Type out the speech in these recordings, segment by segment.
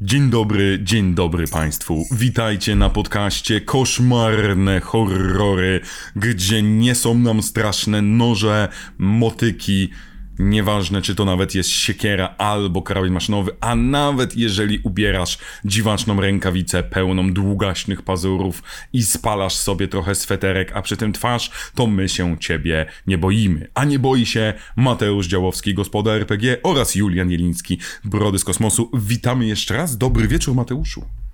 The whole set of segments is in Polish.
Dzień dobry, dzień dobry Państwu. Witajcie na podcaście Koszmarne Horrory, gdzie nie są nam straszne noże, motyki, Nieważne, czy to nawet jest siekiera albo karabin maszynowy, a nawet jeżeli ubierasz dziwaczną rękawicę pełną długaśnych pazurów i spalasz sobie trochę sweterek, a przy tym twarz, to my się ciebie nie boimy. A nie boi się Mateusz Działowski, gospoda RPG oraz Julian Jeliński, Brody z Kosmosu. Witamy jeszcze raz. Dobry wieczór, Mateuszu.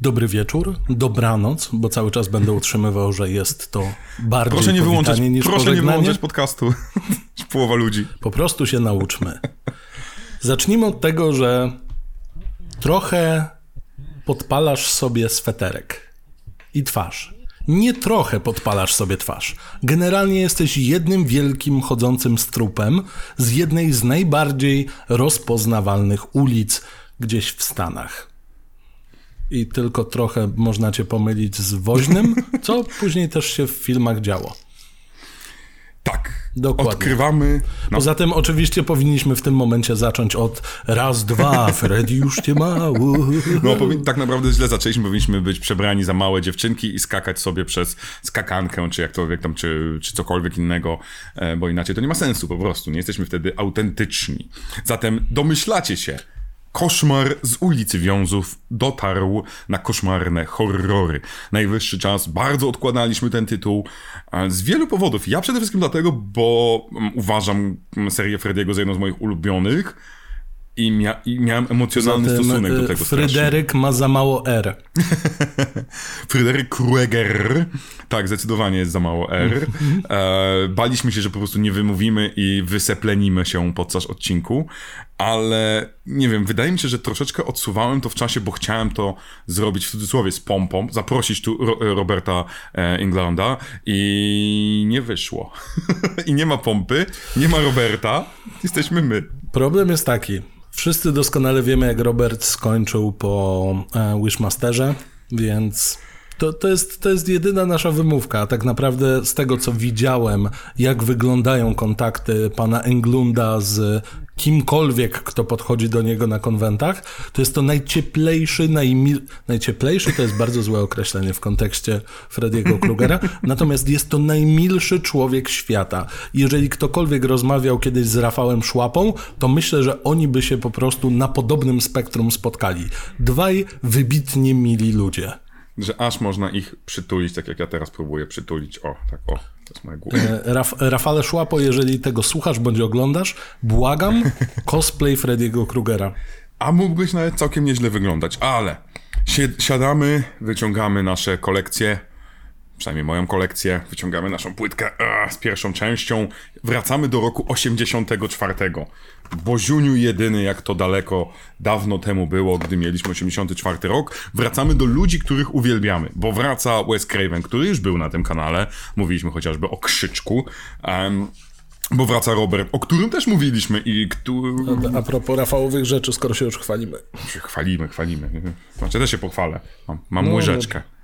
Dobry wieczór, dobranoc, bo cały czas będę utrzymywał, że jest to bardziej proszę nie wyłączać, niż Proszę nie wyłączać podcastu. Połowa ludzi. Po prostu się nauczmy. Zacznijmy od tego, że trochę podpalasz sobie sweterek i twarz. Nie trochę podpalasz sobie twarz. Generalnie jesteś jednym wielkim chodzącym strupem z jednej z najbardziej rozpoznawalnych ulic gdzieś w Stanach i tylko trochę można cię pomylić z woźnym, co później też się w filmach działo. Tak. Dokładnie. Odkrywamy. No. Poza tym oczywiście powinniśmy w tym momencie zacząć od raz, dwa, Freddy już cię ma. No tak naprawdę źle zaczęliśmy, powinniśmy być przebrani za małe dziewczynki i skakać sobie przez skakankę, czy jakkolwiek tam, czy, czy cokolwiek innego, e, bo inaczej to nie ma sensu po prostu. Nie jesteśmy wtedy autentyczni. Zatem domyślacie się, Koszmar z ulicy Wiązów dotarł na koszmarne horrory. Najwyższy czas, bardzo odkładaliśmy ten tytuł z wielu powodów. Ja przede wszystkim dlatego, bo mm, uważam serię Frediego za jedną z moich ulubionych i, mia i miałem emocjonalny Zatem, stosunek do tego Fryderyk ma za mało R. Fryderyk Krueger. Tak, zdecydowanie jest za mało R. E, baliśmy się, że po prostu nie wymówimy i wyseplenimy się podczas odcinku, ale nie wiem, wydaje mi się, że troszeczkę odsuwałem to w czasie, bo chciałem to zrobić w cudzysłowie z pompą, zaprosić tu Ro Roberta e, Englanda i nie wyszło. I nie ma pompy, nie ma Roberta, jesteśmy my. Problem jest taki, Wszyscy doskonale wiemy, jak Robert skończył po e, Wishmasterze, więc to, to, jest, to jest jedyna nasza wymówka. Tak naprawdę z tego, co widziałem, jak wyglądają kontakty pana Englunda z kimkolwiek, kto podchodzi do niego na konwentach, to jest to najcieplejszy, najmil... najcieplejszy to jest bardzo złe określenie w kontekście Frediego Krugera, natomiast jest to najmilszy człowiek świata. Jeżeli ktokolwiek rozmawiał kiedyś z Rafałem Szłapą, to myślę, że oni by się po prostu na podobnym spektrum spotkali. Dwaj wybitnie mili ludzie że aż można ich przytulić, tak jak ja teraz próbuję przytulić. O, tak o, to jest moja głowa. E, Raf Rafale Szłapo, jeżeli tego słuchasz bądź oglądasz, błagam, cosplay Freddy'ego Krugera. A mógłbyś nawet całkiem nieźle wyglądać, ale siadamy, wyciągamy nasze kolekcje, przynajmniej moją kolekcję, wyciągamy naszą płytkę z pierwszą częścią, wracamy do roku 84. Boziuniu jedyny, jak to daleko, dawno temu było, gdy mieliśmy 84 rok. Wracamy do ludzi, których uwielbiamy, bo wraca Wes Craven, który już był na tym kanale. Mówiliśmy chociażby o Krzyczku. Um, bo wraca Robert, o którym też mówiliśmy i który... A, a propos Rafałowych rzeczy, skoro się już chwalimy. Chwalimy, chwalimy. Znaczy też się pochwalę. Mam, mam no, łyżeczkę. No,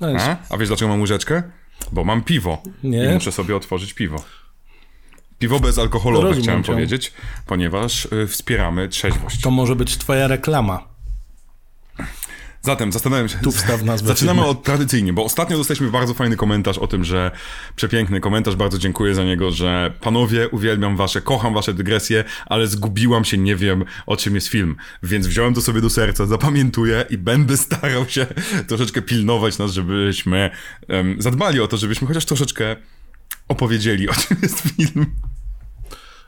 a? a wiesz dlaczego mam łyżeczkę? Bo mam piwo. Nie? I muszę sobie otworzyć piwo. Piwo bezalkoholowe Rozumiem chciałem cię. powiedzieć, ponieważ y, wspieramy trzeźwość. To może być twoja reklama. Zatem zastanawiam się. Tu wstaw nazwę. Zaczynamy od tradycyjnie, bo ostatnio dostaliśmy bardzo fajny komentarz o tym, że przepiękny komentarz, bardzo dziękuję za niego, że panowie, uwielbiam wasze, kocham wasze dygresje, ale zgubiłam się, nie wiem o czym jest film. Więc wziąłem to sobie do serca, zapamiętuję i będę starał się troszeczkę pilnować nas, żebyśmy um, zadbali o to, żebyśmy chociaż troszeczkę opowiedzieli, o czym jest film.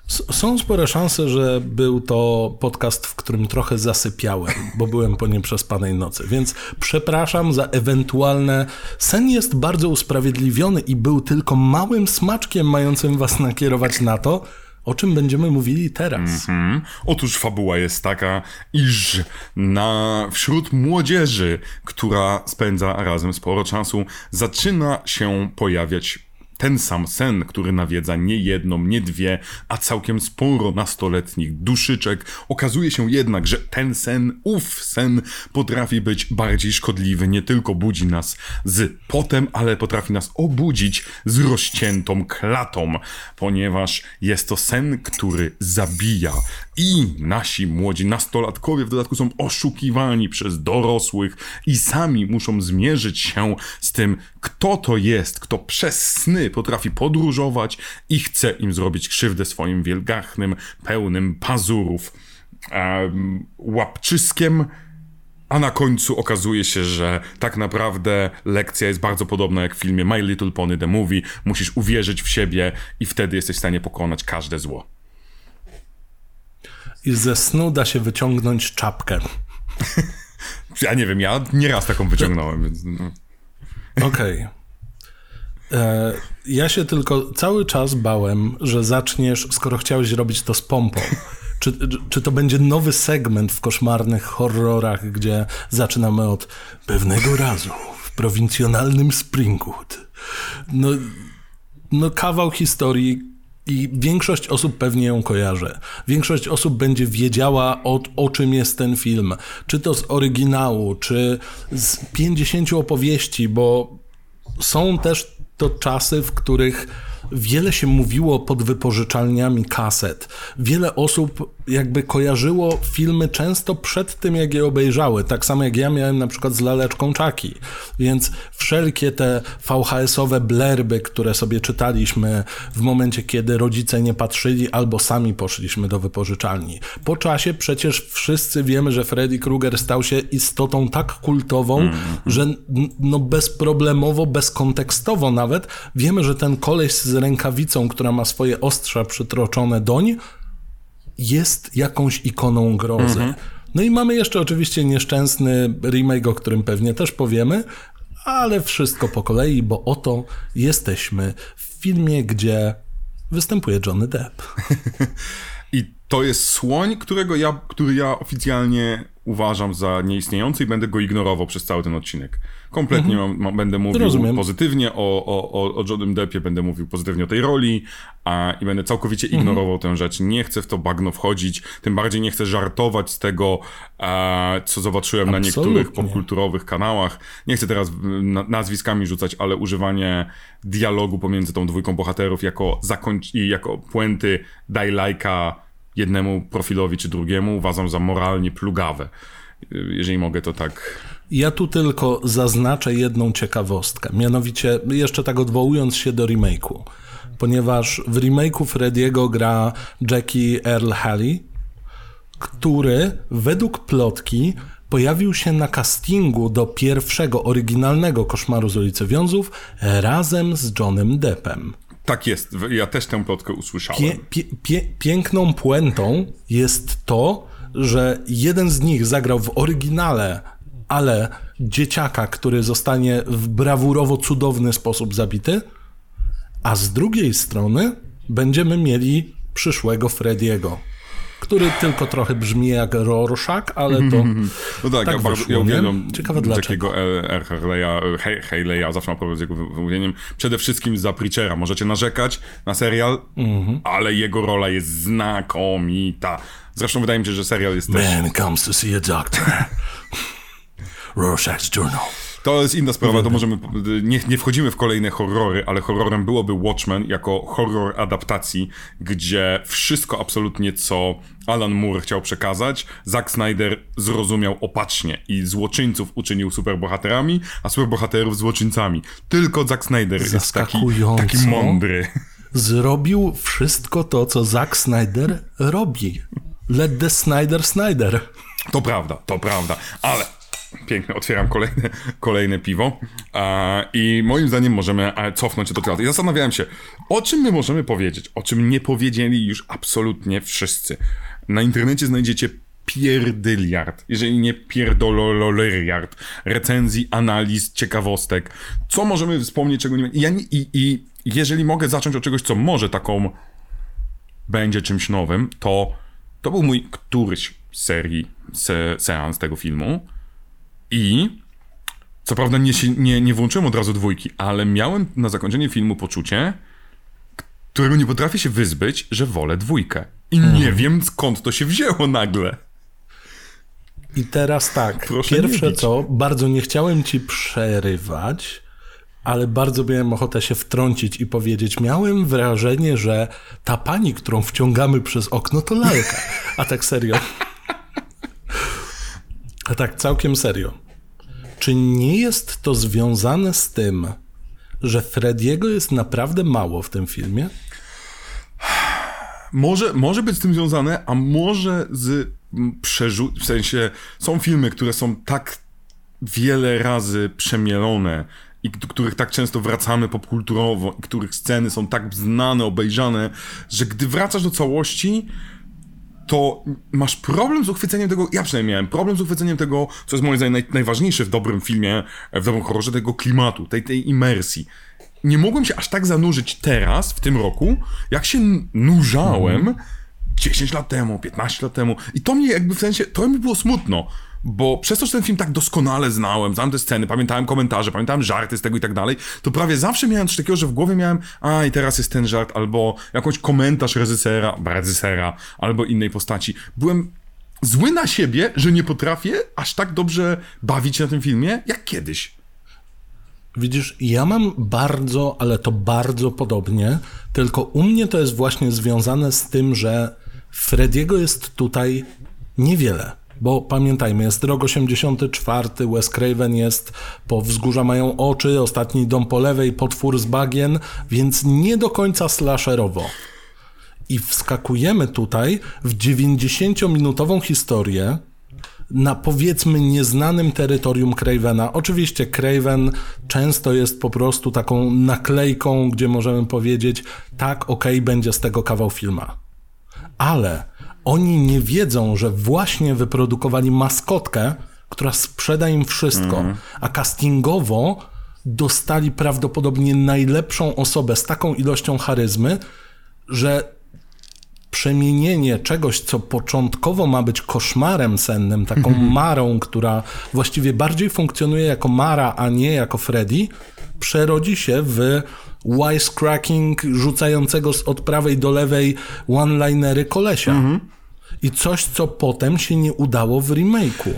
Są spore szanse, że był to podcast, w którym trochę zasypiałem, bo byłem po nim przez panej nocy. Więc przepraszam za ewentualne. Sen jest bardzo usprawiedliwiony i był tylko małym smaczkiem mającym was nakierować na to, o czym będziemy mówili teraz? Mm -hmm. Otóż fabuła jest taka, iż na wśród młodzieży, która spędza razem sporo czasu, zaczyna się pojawiać ten sam sen, który nawiedza nie jedną, nie dwie, a całkiem sporo nastoletnich duszyczek. Okazuje się jednak, że ten sen, ów sen, potrafi być bardziej szkodliwy, nie tylko budzi nas z potem, ale potrafi nas obudzić z rozciętą klatą, ponieważ jest to sen, który zabija. I nasi młodzi nastolatkowie w dodatku są oszukiwani przez dorosłych i sami muszą zmierzyć się z tym, kto to jest, kto przez sny potrafi podróżować i chce im zrobić krzywdę swoim wielgachnym, pełnym pazurów um, łapczyskiem. A na końcu okazuje się, że tak naprawdę lekcja jest bardzo podobna jak w filmie My Little Pony The Movie. Musisz uwierzyć w siebie i wtedy jesteś w stanie pokonać każde zło. I ze snu da się wyciągnąć czapkę. ja nie wiem, ja nieraz taką wyciągnąłem, więc... No. Okej. Okay. E, ja się tylko cały czas bałem, że zaczniesz, skoro chciałeś robić to z pompą. Czy, czy to będzie nowy segment w koszmarnych horrorach, gdzie zaczynamy od pewnego razu w prowincjonalnym Springwood. No, no kawał historii i większość osób pewnie ją kojarzy. Większość osób będzie wiedziała o, o czym jest ten film. Czy to z oryginału, czy z 50 opowieści, bo są też to czasy, w których wiele się mówiło pod wypożyczalniami kaset. Wiele osób jakby kojarzyło filmy często przed tym, jak je obejrzały. Tak samo jak ja miałem na przykład z Laleczką Czaki. Więc wszelkie te VHS-owe blerby, które sobie czytaliśmy w momencie, kiedy rodzice nie patrzyli albo sami poszliśmy do wypożyczalni. Po czasie przecież wszyscy wiemy, że Freddy Krueger stał się istotą tak kultową, mm. że no bezproblemowo, bezkontekstowo nawet wiemy, że ten koleś z rękawicą, która ma swoje ostrza przytroczone doń, jest jakąś ikoną grozy. Mhm. No i mamy jeszcze oczywiście nieszczęsny remake, o którym pewnie też powiemy, ale wszystko po kolei, bo oto jesteśmy w filmie, gdzie występuje Johnny Depp. I to jest słoń, którego ja, który ja oficjalnie uważam za nieistniejący i będę go ignorował przez cały ten odcinek. Kompletnie mhm. mam, będę mówił Rozumiem. pozytywnie o, o, o Johnem Deppie, będę mówił pozytywnie o tej roli a, i będę całkowicie mhm. ignorował tę rzecz. Nie chcę w to bagno wchodzić, tym bardziej nie chcę żartować z tego, a, co zobaczyłem Absolutnie. na niektórych popkulturowych kanałach. Nie chcę teraz nazwiskami rzucać, ale używanie dialogu pomiędzy tą dwójką bohaterów jako, i jako puenty daj lajka jednemu profilowi czy drugiemu uważam za moralnie plugawe. Jeżeli mogę to tak. Ja tu tylko zaznaczę jedną ciekawostkę. Mianowicie, jeszcze tak odwołując się do remake'u, ponieważ w remake'u Frediego gra Jackie Earl Haley, który według plotki pojawił się na castingu do pierwszego oryginalnego Koszmaru z ulicy Wiązów razem z Johnem Deppem. Tak jest, ja też tę plotkę usłyszałem. Pie, pie, pie, piękną puentą jest to, że jeden z nich zagrał w oryginale, ale dzieciaka, który zostanie w brawurowo cudowny sposób zabity, a z drugiej strony będziemy mieli przyszłego Frediego który tylko trochę brzmi jak Rorschach, ale to No tak, tak ja, bardzo, ja uwielbiam Ciekawe takiego R. Harley'a, Haley'a, zawsze mam problem z jego wymówieniem. Przede wszystkim za Preachera. Możecie narzekać na serial, mm-hmm. ale jego rola jest znakomita. Zresztą wydaje mi się, że serial jest Man też... comes to see a doctor. Rorschach's Journal. To jest inna sprawa, to możemy. Nie, nie wchodzimy w kolejne horrory, ale horrorem byłoby Watchmen jako horror adaptacji, gdzie wszystko absolutnie, co Alan Moore chciał przekazać, Zack Snyder zrozumiał opacznie i złoczyńców uczynił superbohaterami, a superbohaterów złoczyńcami. Tylko Zack Snyder jest taki, taki mądry. Zrobił wszystko to, co Zack Snyder robi. Let the Snyder Snyder. To prawda, to prawda, ale Piękne, otwieram kolejne, kolejne piwo. I moim zdaniem możemy e, cofnąć się do teatru. I zastanawiałem się, o czym my możemy powiedzieć, o czym nie powiedzieli już absolutnie wszyscy. Na internecie znajdziecie pierdyliard, jeżeli nie pierdolololeriard, recenzji, analiz, ciekawostek. Co możemy wspomnieć, czego nie... Ja nie i, I jeżeli mogę zacząć od czegoś, co może taką będzie czymś nowym, to to był mój któryś serii se, seans tego filmu i Co prawda nie, nie, nie włączyłem od razu dwójki, ale miałem na zakończenie filmu poczucie, którego nie potrafię się wyzbyć, że wolę dwójkę. I nie wiem skąd to się wzięło nagle. I teraz tak, Proszę pierwsze co, bardzo nie chciałem ci przerywać, ale bardzo miałem ochotę się wtrącić i powiedzieć, miałem wrażenie, że ta pani, którą wciągamy przez okno, to lalka. A tak serio. A tak całkiem serio. Czy nie jest to związane z tym, że Frediego jest naprawdę mało w tym filmie? Może, może być z tym związane, a może z mm, przerzu... W sensie, są filmy, które są tak wiele razy przemielone i do których tak często wracamy popkulturowo i których sceny są tak znane, obejrzane, że gdy wracasz do całości, to masz problem z uchwyceniem tego, ja przynajmniej miałem problem z uchwyceniem tego, co jest moim zdaniem naj, najważniejsze w dobrym filmie, w dobrym horrorze, tego klimatu, tej, tej imersji. Nie mogłem się aż tak zanurzyć teraz, w tym roku, jak się nurzałem 10 lat temu, 15 lat temu. I to mnie jakby w sensie, trochę mi było smutno, bo przez to, że ten film tak doskonale znałem, znałem te sceny, pamiętałem komentarze, pamiętałem żarty z tego i tak dalej, to prawie zawsze miałem coś takiego, że w głowie miałem, a i teraz jest ten żart, albo jakąś komentarz reżysera, reżysera, albo innej postaci. Byłem zły na siebie, że nie potrafię aż tak dobrze bawić się na tym filmie, jak kiedyś. Widzisz, ja mam bardzo, ale to bardzo podobnie, tylko u mnie to jest właśnie związane z tym, że Frediego jest tutaj niewiele. Bo pamiętajmy, jest rok 84, Wes Craven jest, po wzgórza mają oczy, ostatni dom po lewej, potwór z bagien, więc nie do końca slasherowo. I wskakujemy tutaj w 90-minutową historię, na powiedzmy nieznanym terytorium Cravena. Oczywiście Craven często jest po prostu taką naklejką, gdzie możemy powiedzieć, tak, okej, będzie z tego kawał filma. Ale oni nie wiedzą, że właśnie wyprodukowali maskotkę, która sprzeda im wszystko, a castingowo dostali prawdopodobnie najlepszą osobę z taką ilością charyzmy, że przemienienie czegoś, co początkowo ma być koszmarem sennym, taką marą, która właściwie bardziej funkcjonuje jako Mara, a nie jako Freddy, przerodzi się w wisecracking rzucającego od prawej do lewej one-linery kolesia. I coś, co potem się nie udało w remake'u.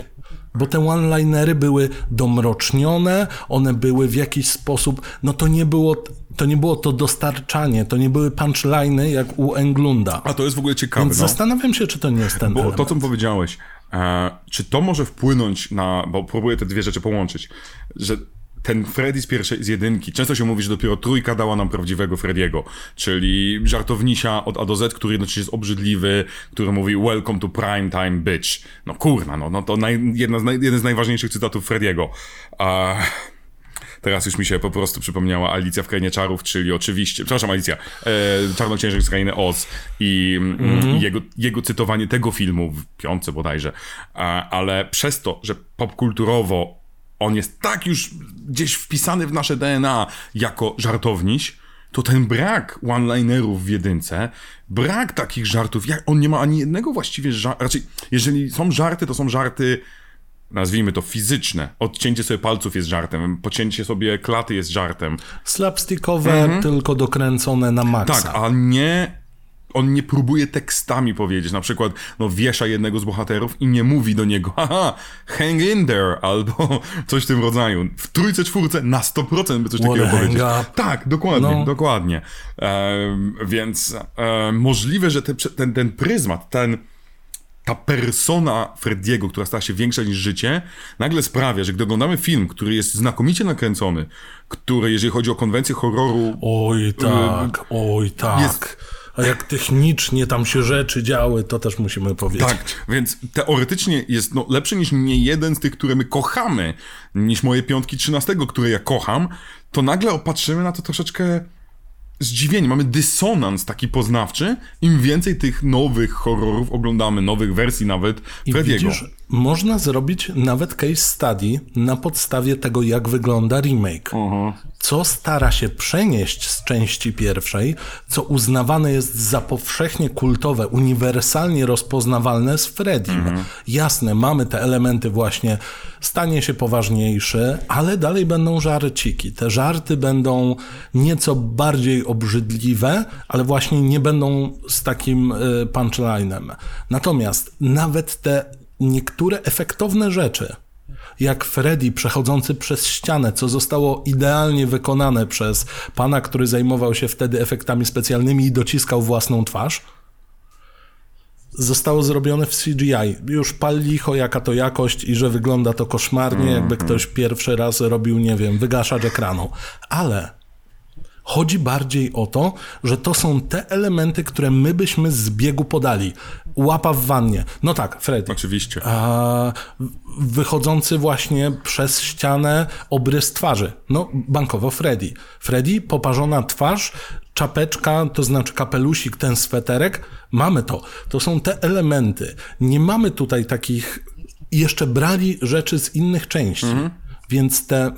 Bo te one-linery były domrocznione, one były w jakiś sposób, no to nie było to, nie było to dostarczanie, to nie były punchliny jak u Englunda. A to jest w ogóle ciekawe. Więc no. zastanawiam się, czy to nie jest ten Bo element. to, co powiedziałeś, e, czy to może wpłynąć na, bo próbuję te dwie rzeczy połączyć, że ten Freddy z pierwszej, z jedynki, często się mówi, że dopiero trójka dała nam prawdziwego Frediego, czyli żartownisia od A do Z, który jednocześnie jest obrzydliwy, który mówi welcome to prime time bitch. No kurna, no, no to naj, jedna z naj, jeden z najważniejszych cytatów Frediego. A... Teraz już mi się po prostu przypomniała Alicja w Krainie Czarów, czyli oczywiście, przepraszam Alicja, e, Czarnoksiężnik z Krainy Oz i mm, jego, jego cytowanie tego filmu w piątce bodajże, a, ale przez to, że popkulturowo on jest tak już gdzieś wpisany w nasze DNA jako żartowniś, to ten brak one-linerów w jedynce, brak takich żartów, jak on nie ma ani jednego właściwie żartu, raczej jeżeli są żarty, to są żarty nazwijmy to fizyczne. Odcięcie sobie palców jest żartem, pocięcie sobie klaty jest żartem. Slapstickowe, tylko dokręcone na maksa. Mhm. Tak, a nie. On nie próbuje tekstami powiedzieć, na przykład, no wiesza jednego z bohaterów i nie mówi do niego, haha, hang in there, albo coś w tym rodzaju. W trójce, czwórce na 100% by coś takiego powiedzieć. Tak, dokładnie, No. dokładnie. Em, więc em, możliwe, że te, ten, ten pryzmat, ten, ta persona Frediego, która stała się większa niż życie, nagle sprawia, że gdy oglądamy film, który jest znakomicie nakręcony, który, jeżeli chodzi o konwencję horroru, Oj tak, oj tak. Y, jest- A jak technicznie tam się rzeczy działy, to też musimy powiedzieć. Tak, więc teoretycznie jest no, lepszy niż nie jeden z tych, które my kochamy, niż moje piątki 13, które ja kocham, to nagle opatrzymy na to troszeczkę zdziwienie, mamy dysonans taki poznawczy, im więcej tych nowych horrorów oglądamy, nowych wersji nawet I Frediego. widzisz, można zrobić nawet case study na podstawie tego, jak wygląda remake. Co stara się przenieść z części pierwszej, co uznawane jest za powszechnie kultowe, uniwersalnie rozpoznawalne z Freddym. Jasne, mamy te elementy właśnie, stanie się poważniejszy, ale dalej będą żarciki. Te żarty będą nieco bardziej obrzydliwe, ale właśnie nie będą z takim y, punchlinem. Natomiast nawet te niektóre efektowne rzeczy, jak Freddy przechodzący przez ścianę, co zostało idealnie wykonane przez pana, który zajmował się wtedy efektami specjalnymi i dociskał własną twarz, zostało zrobione w CGI. Już pal licho, jaka to jakość i że wygląda to koszmarnie, jakby ktoś pierwszy raz robił, nie wiem, wygaszacz ekranu. Ale Chodzi bardziej o to, że to są te elementy, które my byśmy z biegu podali. Łapa w wannie. No tak, Freddy. Oczywiście. A, wychodzący właśnie przez ścianę obrys twarzy. No, bankowo Freddy. Freddy, poparzona twarz, czapeczka, to znaczy kapelusik, ten sweterek. Mamy to. To są te elementy. Nie mamy tutaj takich... Jeszcze brali rzeczy z innych części. Więc te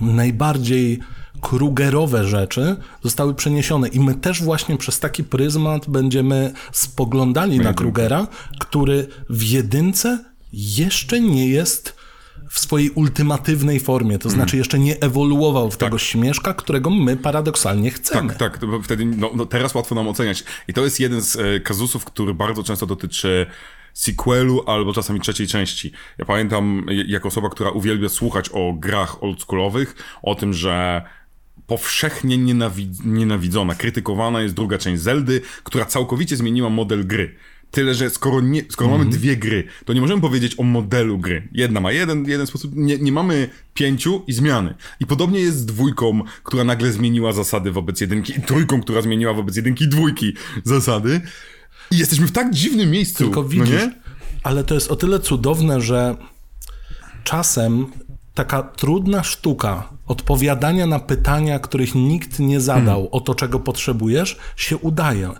najbardziej krugerowe rzeczy zostały przeniesione i my też właśnie przez taki pryzmat będziemy spoglądali na Krugera, który w jedynce jeszcze nie jest w swojej ultimatywnej formie, to znaczy jeszcze nie ewoluował w tego śmieszka, którego my paradoksalnie chcemy. Tak, tak, wtedy no, no teraz łatwo nam oceniać. I to jest jeden z e, kazusów, który bardzo często dotyczy sequelu albo czasami trzeciej części. Ja pamiętam, jako osoba, która uwielbia słuchać o grach oldschoolowych, o tym, że powszechnie nienawid- nienawidzona, krytykowana jest druga część Zeldy, która całkowicie zmieniła model gry. Tyle, że skoro, nie, skoro mamy dwie gry, to nie możemy powiedzieć o modelu gry. Jedna ma jeden, jeden sposób, nie, nie mamy pięciu i zmiany. I podobnie jest z dwójką, która nagle zmieniła zasady wobec jedynki, i trójką, która zmieniła wobec jedynki i dwójki zasady. I jesteśmy w tak dziwnym miejscu. Tylko no widzisz, nie? ale to jest o tyle cudowne, że czasem taka trudna sztuka odpowiadania na pytania, których nikt nie zadał, Hmm. o to, czego potrzebujesz, się udaje.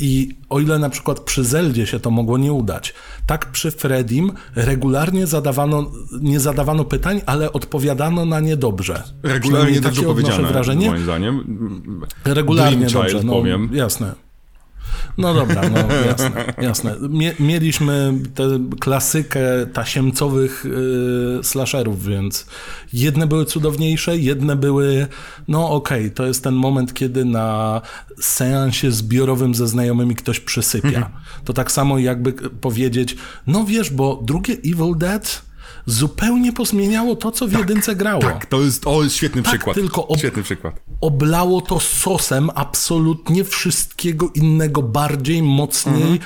I o ile na przykład przy Zeldzie się to mogło nie udać, tak przy Fredim regularnie zadawano, nie zadawano pytań, ale odpowiadano na nie dobrze. Regularnie dobrze takie odnoszę powiedziane, wrażenie. moim zdaniem. Regularnie Dream dobrze, Child, no, powiem. jasne. No dobra, no jasne, jasne. Mie mieliśmy tę klasykę tasiemcowych y, slasherów, więc jedne były cudowniejsze, jedne były, no okej, to jest ten moment, kiedy na seansie zbiorowym ze znajomymi ktoś przysypia. Mhm. To tak samo jakby powiedzieć, no wiesz, bo drugie Evil Dead zupełnie pozmieniało to, co w jedynce grało. Tak, to jest, o, świetny Tak, przykład. tylko ob- Świetny przykład. oblało to sosem absolutnie wszystkiego innego bardziej, mocniej.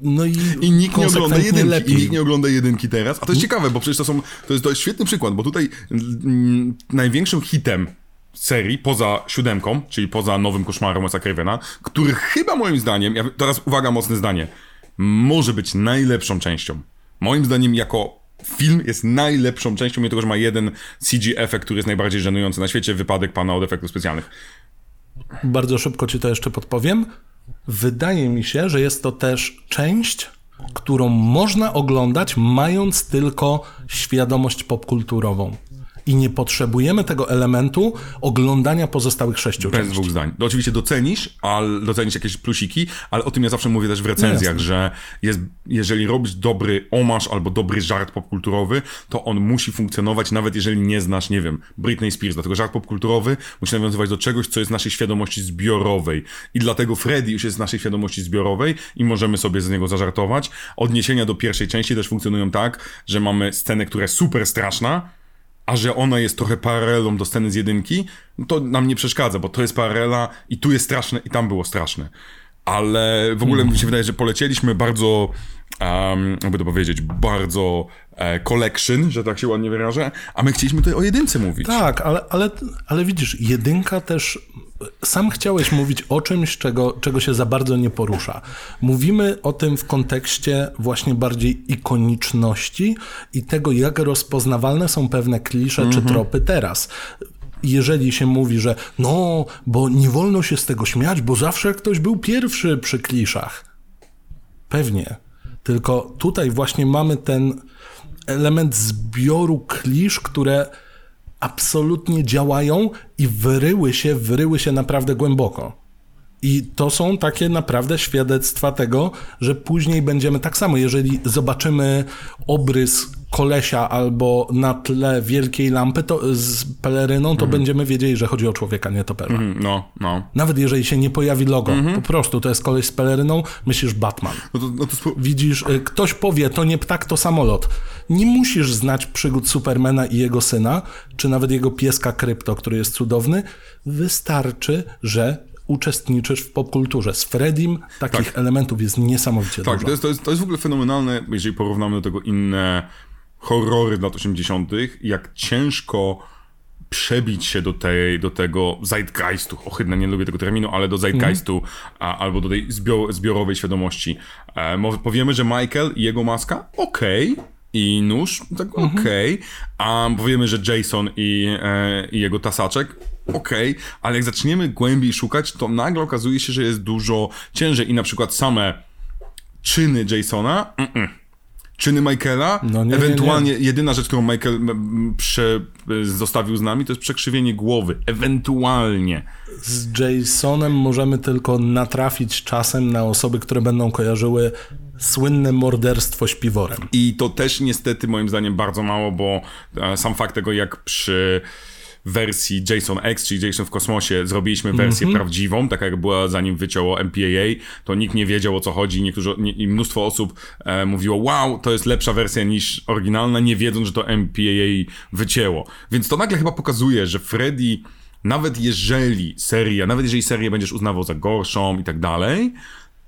No i, Mhm. I nikt nie ogląda jedynki. lepiej. I nikt nie ogląda jedynki teraz. A to jest ciekawe, bo przecież to są. To jest, to jest świetny przykład, bo tutaj mm, największym hitem serii, poza siódemką, czyli poza nowym koszmarem Wes'a Cravena, który chyba moim zdaniem, ja, teraz uwaga, mocne zdanie, może być najlepszą częścią. Moim zdaniem jako film jest najlepszą częścią, mimo tego, że ma jeden CG efekt, który jest najbardziej żenujący na świecie, wypadek pana od efektów specjalnych. Bardzo szybko ci to jeszcze podpowiem. Wydaje mi się, że jest to też część, którą można oglądać, mając tylko świadomość popkulturową. I nie potrzebujemy tego elementu oglądania pozostałych sześciu Bez części. dwóch zdań. To oczywiście docenisz, ale docenisz jakieś plusiki, ale o tym ja zawsze mówię też w recenzjach, Jasne. że jest, jeżeli robisz dobry omasz albo dobry żart popkulturowy, to on musi funkcjonować, nawet jeżeli nie znasz, nie wiem, Britney Spears. Dlatego żart popkulturowy musi nawiązywać do czegoś, co jest w naszej świadomości zbiorowej. I dlatego Freddy już jest z naszej świadomości zbiorowej i możemy sobie z niego zażartować. Odniesienia do pierwszej części też funkcjonują tak, że mamy scenę, która jest super straszna, a że ona jest trochę paralelą do sceny z jedynki, no to nam nie przeszkadza, bo to jest paralela i tu jest straszne i tam było straszne. Ale w ogóle mi się wydaje, że polecieliśmy bardzo, um, jakby to powiedzieć, bardzo e, collection, że tak się ładnie wyrażę, a my chcieliśmy tutaj o jedynce mówić. Tak, ale, ale, ale widzisz, jedynka też. Sam chciałeś mówić o czymś, czego, czego się za bardzo nie porusza. Mówimy o tym w kontekście właśnie bardziej ikoniczności i tego, jak rozpoznawalne są pewne klisze czy tropy teraz. jeżeli się mówi, że no, bo nie wolno się z tego śmiać, bo zawsze ktoś był pierwszy przy kliszach. Pewnie. Tylko tutaj właśnie mamy ten element zbioru klisz, które absolutnie działają i wyryły się, wyryły się naprawdę głęboko. I to są takie naprawdę świadectwa tego, że później będziemy tak samo, jeżeli zobaczymy obrys kolesia albo na tle wielkiej lampy to, z peleryną, to będziemy wiedzieli, że chodzi o człowieka nietoperza. Mm, No, no. Nawet jeżeli się nie pojawi logo, po prostu to jest koleś z peleryną, myślisz Batman. No to, no to Widzisz, y, ktoś powie, to nie ptak, to samolot. Nie musisz znać przygód Supermana i jego syna, czy nawet jego pieska Krypto, który jest cudowny. Wystarczy, że uczestniczysz w popkulturze. Z Fredim takich elementów jest niesamowicie Tak, dużo. to jest, to, jest, to jest w ogóle fenomenalne, jeżeli porównamy do tego inne horrory lat 80., jak ciężko przebić się do, tej, do tego zeitgeistu, ohydne, nie lubię tego terminu, ale do zeitgeistu, a, albo do tej zbior, zbiorowej świadomości. E, powiemy, że Michael i jego maska, okej, i nóż, tak okej, a powiemy, że Jason i, e, i jego tasaczek, okej, ale jak zaczniemy głębiej szukać, to nagle okazuje się, że jest dużo ciężej i na przykład same czyny Jasona, mm-mm. Czyny Michaela, No nie, nie, ewentualnie jedyna rzecz, którą Michael prze, zostawił z nami, to jest przekrzywienie głowy, ewentualnie. Z Jasonem możemy tylko natrafić czasem na osoby, które będą kojarzyły słynne morderstwo śpiworem. I to też niestety moim zdaniem bardzo mało, bo e, sam fakt tego, jak przy wersji Jason X, czyli Jason w kosmosie, zrobiliśmy wersję Mhm. prawdziwą, taka jak była zanim wycięło MPAA, to nikt nie wiedział o co chodzi, niektórzy, nie, i mnóstwo osób e, mówiło, wow, to jest lepsza wersja niż oryginalna, nie wiedząc, że to MPAA wycięło. Więc to nagle chyba pokazuje, że Freddy, nawet jeżeli seria, nawet jeżeli serię będziesz uznawał za gorszą i tak dalej,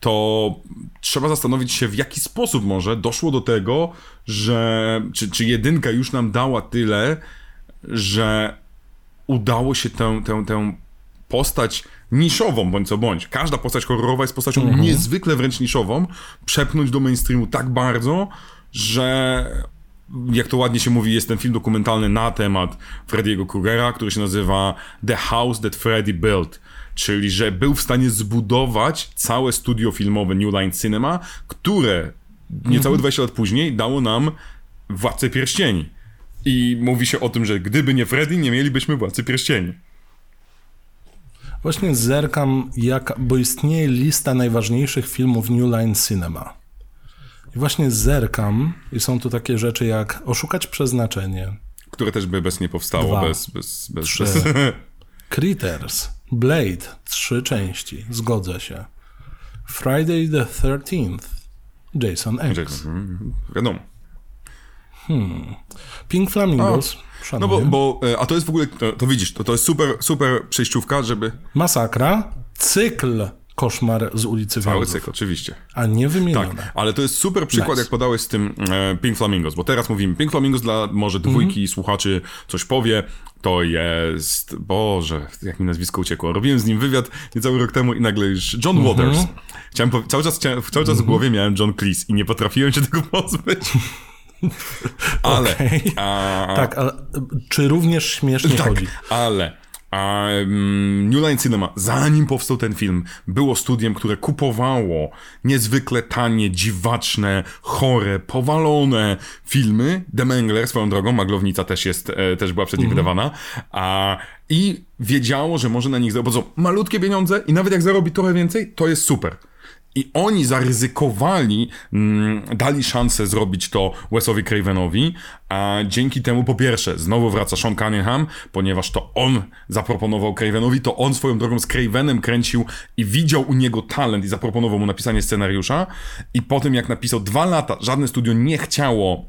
to trzeba zastanowić się, w jaki sposób może doszło do tego, że czy, czy jedynka już nam dała tyle, że udało się tę, tę, tę postać niszową, bądź co bądź. Każda postać horrorowa jest postacią niezwykle wręcz niszową, przepchnąć do mainstreamu tak bardzo, że jak to ładnie się mówi, jest ten film dokumentalny na temat Freddy'ego Krugera, który się nazywa The House That Freddy Built. Czyli, że był w stanie zbudować całe studio filmowe New Line Cinema, które niecałe 20 lat później dało nam Władcę Pierścieni. I mówi się o tym, że gdyby nie Freddy, nie mielibyśmy Władcy Pierścieni. Właśnie zerkam, jak, bo istnieje lista najważniejszych filmów New Line Cinema. I właśnie zerkam i są tu takie rzeczy jak Oszukać Przeznaczenie, Które też by bez nie powstało, Dwa. bez, bez, bez, Trzy. bez... Critters, Blade, trzy części, zgodzę się. Friday the 13th, Jason X. Mhm, Wiadomo. Pink Flamingos, No szanuję. bo, bo, e, a to jest w ogóle, to, to widzisz, to, to jest super, super przejściówka, żeby... Masakra, cykl Koszmar z ulicy Cały cykl, oczywiście. a nie wymienione. Tak, ale to jest super przykład, Nice. jak podałeś z tym e, Pink Flamingos, bo teraz mówimy Pink Flamingos dla może dwójki słuchaczy coś powie, to jest, Boże, jak mi nazwisko uciekło, robiłem z nim wywiad niecały rok temu i nagle już John Waters. Chciałem, cały czas, cały czas w głowie miałem John Cleese i nie potrafiłem się tego pozbyć. Ale, a, Tak, ale czy również śmiesznie tak, chodzi? ale a, mm, New Line Cinema, zanim powstał ten film, było studiem, które kupowało niezwykle tanie, dziwaczne, chore, powalone filmy. The Mangler, swoją drogą, Maglownica też jest, e, też była przed nich wydawana. A, I wiedziało, że może na nich zarobić. Malutkie pieniądze i nawet jak zarobi trochę więcej, to jest super. I oni zaryzykowali, mm, dali szansę zrobić to Wesowi Cravenowi, a dzięki temu po pierwsze znowu wraca Sean Cunningham, ponieważ to on zaproponował Cravenowi, to on swoją drogą z Cravenem kręcił i widział u niego talent i zaproponował mu napisanie scenariusza. I po tym jak napisał dwa lata, żadne studio nie chciało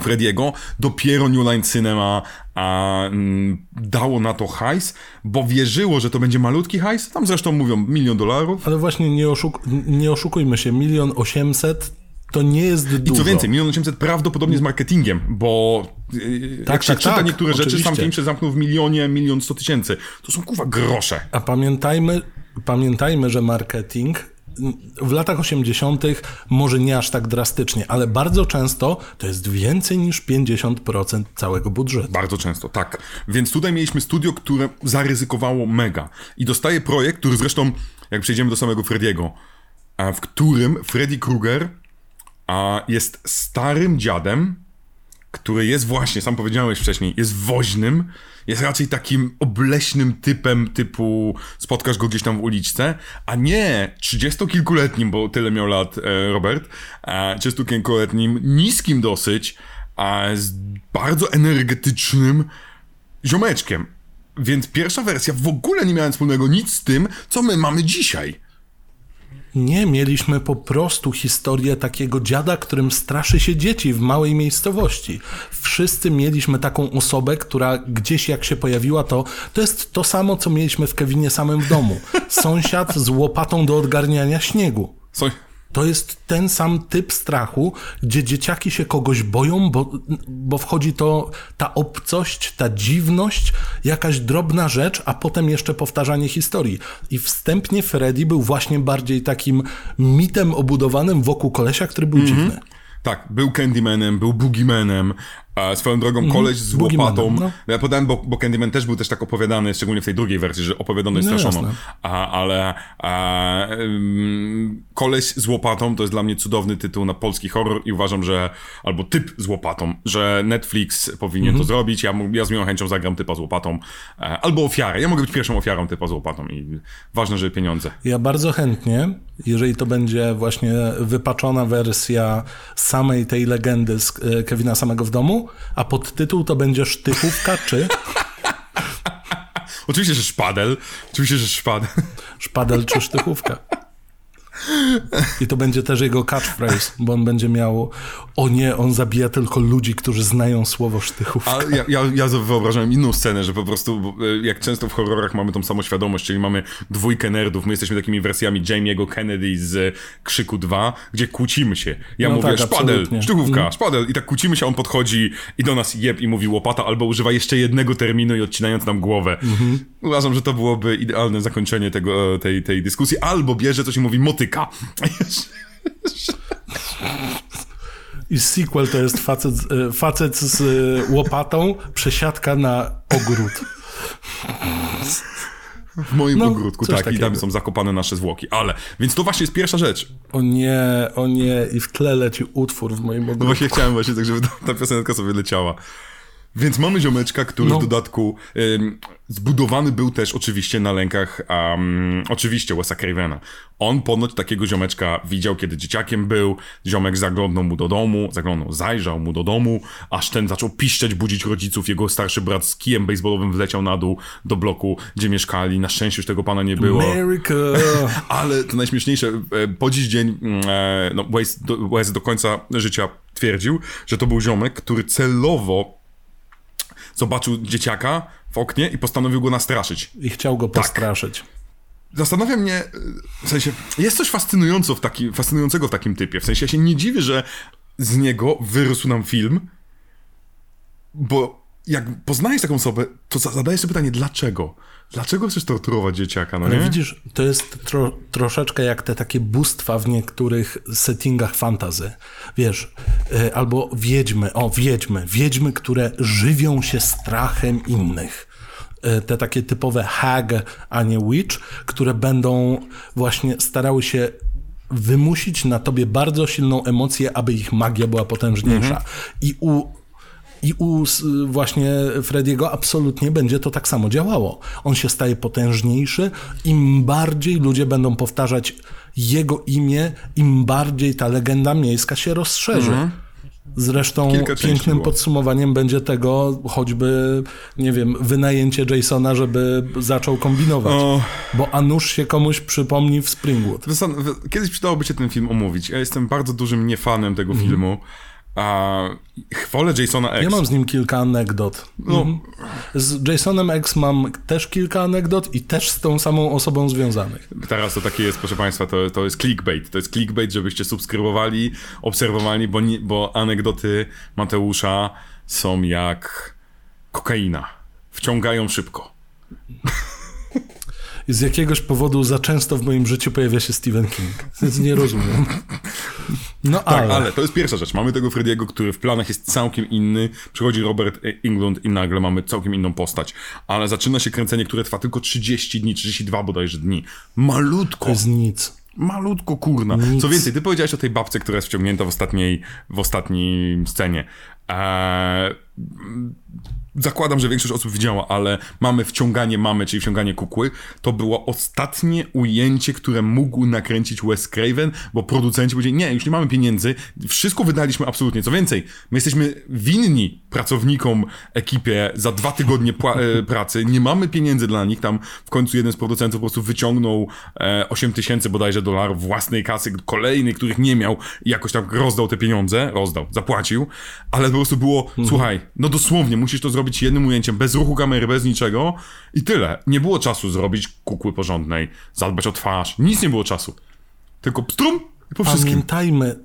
Frediego, dopiero New Line Cinema a, mm, dało na to hajs, bo wierzyło, że to będzie malutki hajs, tam zresztą mówią milion dolarów, Ale właśnie nie, oszuk nie oszukujmy się, milion osiemset to nie jest I dużo. co więcej, milion osiemset prawdopodobnie z marketingiem, bo yy, jak się tak, czyta tak, niektóre rzeczy, sam oczywiście. film się zamknął w milionie, milion sto tysięcy. To są kurwa grosze. A pamiętajmy, pamiętajmy, że marketing w latach 80. może nie aż tak drastycznie, ale bardzo często to jest więcej niż 50% całego budżetu. Bardzo często, tak. Więc tutaj mieliśmy studio, które zaryzykowało mega. I dostaje projekt, który zresztą, jak przejdziemy do samego Frediego, w którym Freddy Krueger jest starym dziadem, który jest właśnie, sam powiedziałeś wcześniej, jest woźnym, jest raczej takim obleśnym typem typu spotkasz go gdzieś tam w uliczce, a nie trzydziestokilkuletnim, bo tyle miał lat e, Robert, trzydziestokilkuletnim, niskim dosyć, a z bardzo energetycznym ziomeczkiem. Więc pierwsza wersja w ogóle nie miała wspólnego nic z tym, co my mamy dzisiaj. Nie, mieliśmy po prostu historię takiego dziada, którym straszy się dzieci w małej miejscowości. Wszyscy mieliśmy taką osobę, która gdzieś jak się pojawiła, to to jest to samo, co mieliśmy w Kevinie samym w domu. Sąsiad z łopatą do odgarniania śniegu. To jest ten sam typ strachu, gdzie dzieciaki się kogoś boją, bo, bo wchodzi to ta obcość, ta dziwność, jakaś drobna rzecz, a potem jeszcze powtarzanie historii. I wstępnie Freddy był właśnie bardziej takim mitem obudowanym wokół kolesia, który był dziwny. Tak, był Candymanem, był Boogiemanem, a swoją drogą koleś z łopatą. Boogiemanem, no. Ja podałem, bo, bo Candyman też był też tak opowiadany, szczególnie w tej drugiej wersji, że opowiadano jest No straszoną. jasne. A, ale a, ym, koleś z łopatą to jest dla mnie cudowny tytuł na polski horror i uważam, że albo typ z łopatą, że Netflix powinien Mhm. to zrobić. Ja, ja z miłą chęcią zagram typa z łopatą. E, albo ofiarę. Ja mogę być pierwszą ofiarą typa z łopatą i ważne, żeby pieniądze. Ja bardzo chętnie, jeżeli to będzie właśnie wypaczona wersja samej tej legendy z e, Kevina samego w domu, a podtytuł to będzie Sztychówka czy Oczywiście, że szpadel. Oczywiście, że szpadel. Szpadel czy Sztychówka. I to będzie też jego catchphrase, bo on będzie miał o nie, on zabija tylko ludzi, którzy znają słowo sztychówka. A ja, ja, ja wyobrażałem inną scenę, że po prostu, e, jak często w horrorach mamy tą samoświadomość, czyli mamy dwójkę nerdów, my jesteśmy takimi wersjami Jamie'ego Kennedy z Krzyku 2, gdzie kłócimy się. Ja No mówię tak, szpadel, absolutnie. sztuchówka, szpadel i tak kłócimy się, on podchodzi i do nas jeb i mówi łopata, albo używa jeszcze jednego terminu i odcinając nam głowę. Mhm. Uważam, że to byłoby idealne zakończenie tego, e, tej, tej dyskusji, albo bierze coś i mówi I sequel to jest facet, e, facet z e, łopatą, przesiadka na ogród. W moim No, ogródku, tak, i takiego. tam są zakopane nasze zwłoki. Ale, więc to właśnie jest pierwsza rzecz. O nie, o nie, i w tle leci utwór w moim No ogródku. właśnie chciałem właśnie tak, żeby ta piosenka sobie leciała. Więc mamy ziomeczka, który No. w dodatku ym, zbudowany był też oczywiście na lękach, um, oczywiście Wes'a Cravena. On ponoć takiego ziomeczka widział, kiedy dzieciakiem był. Ziomek zaglądnął mu do domu, zaglądał, zajrzał mu do domu, aż ten zaczął piszczeć, budzić rodziców. Jego starszy brat z kijem baseballowym wleciał na dół do bloku, gdzie mieszkali. Na szczęście już tego pana nie było. America. Ale to najśmieszniejsze, e, po dziś dzień mm, e, no, Wes, do, Wes do końca życia twierdził, że to był ziomek, który celowo zobaczył dzieciaka w oknie i postanowił go nastraszyć. I chciał go postraszyć. Zastanawia mnie, w sensie, jest coś fascynująco w taki, fascynującego w takim typie. W sensie, ja się nie dziwię, że z niego wyrósł nam film, bo jak poznajesz taką osobę, to za- zadajesz sobie pytanie, dlaczego? Dlaczego chcesz torturować dzieciaka, no nie? widzisz, to jest tro, troszeczkę jak te takie bóstwa w niektórych settingach fantazy. Wiesz, y, albo wiedźmy, o wiedźmy, wiedźmy, które żywią się strachem innych. Y, Te takie typowe hag, a nie witch, które będą właśnie starały się wymusić na tobie bardzo silną emocję, aby ich magia była potężniejsza. I u i u właśnie Frediego absolutnie będzie to tak samo działało. On się staje potężniejszy, im bardziej ludzie będą powtarzać jego imię, im bardziej ta legenda miejska się rozszerzy. Zresztą Kilka pięknym podsumowaniem będzie tego choćby, nie wiem, wynajęcie Jasona, żeby zaczął kombinować. O. Bo a nuż się komuś przypomni w Springwood. Wy- Kiedyś przydałoby się ten film omówić. Ja jestem bardzo dużym niefanem tego Mhm. filmu. A wolę Jasona X. Ja mam z nim kilka anegdot. No. Mhm. Z Jasonem X mam też kilka anegdot i też z tą samą osobą związanych. Teraz to takie jest, proszę Państwa, to, to jest clickbait. To jest clickbait, żebyście subskrybowali, obserwowali, bo, nie, bo anegdoty Mateusza są jak kokaina. Wciągają szybko. z jakiegoś powodu za często w moim życiu pojawia się Stephen King. Więc nie rozumiem. No Tak, ale... ale to jest pierwsza rzecz. Mamy tego Frediego, który w planach jest całkiem inny. Przychodzi Robert Englund i nagle mamy całkiem inną postać. Ale zaczyna się kręcenie, które trwa tylko 30 dni, 32 bodajże dni. Malutko. To jest nic. Malutko kurna. Nic. Co więcej, ty powiedziałeś o tej babce, która jest wciągnięta w ostatniej, w ostatniej scenie. Eee, zakładam, że większość osób widziała, ale mamy wciąganie mamy, czyli wciąganie kukły. To było ostatnie ujęcie, które mógł nakręcić Wes Craven, bo producenci powiedzieli, nie, już nie mamy pieniędzy, wszystko wydaliśmy absolutnie. Co więcej, my jesteśmy winni pracownikom, ekipie za dwa tygodnie e, pracy, nie mamy pieniędzy dla nich. Tam w końcu jeden z producentów po prostu wyciągnął e, 8 tysięcy bodajże dolarów własnej kasy, kolejny, których nie miał i jakoś tam rozdał te pieniądze, rozdał, zapłacił, ale po prostu było, słuchaj, no dosłownie, musisz to zrobić jednym ujęciem, bez ruchu kamery, bez niczego i tyle. Nie było czasu zrobić kukły porządnej, zadbać o twarz, nic nie było czasu. Tylko pstrum i po wszystkim. Pamiętajmy,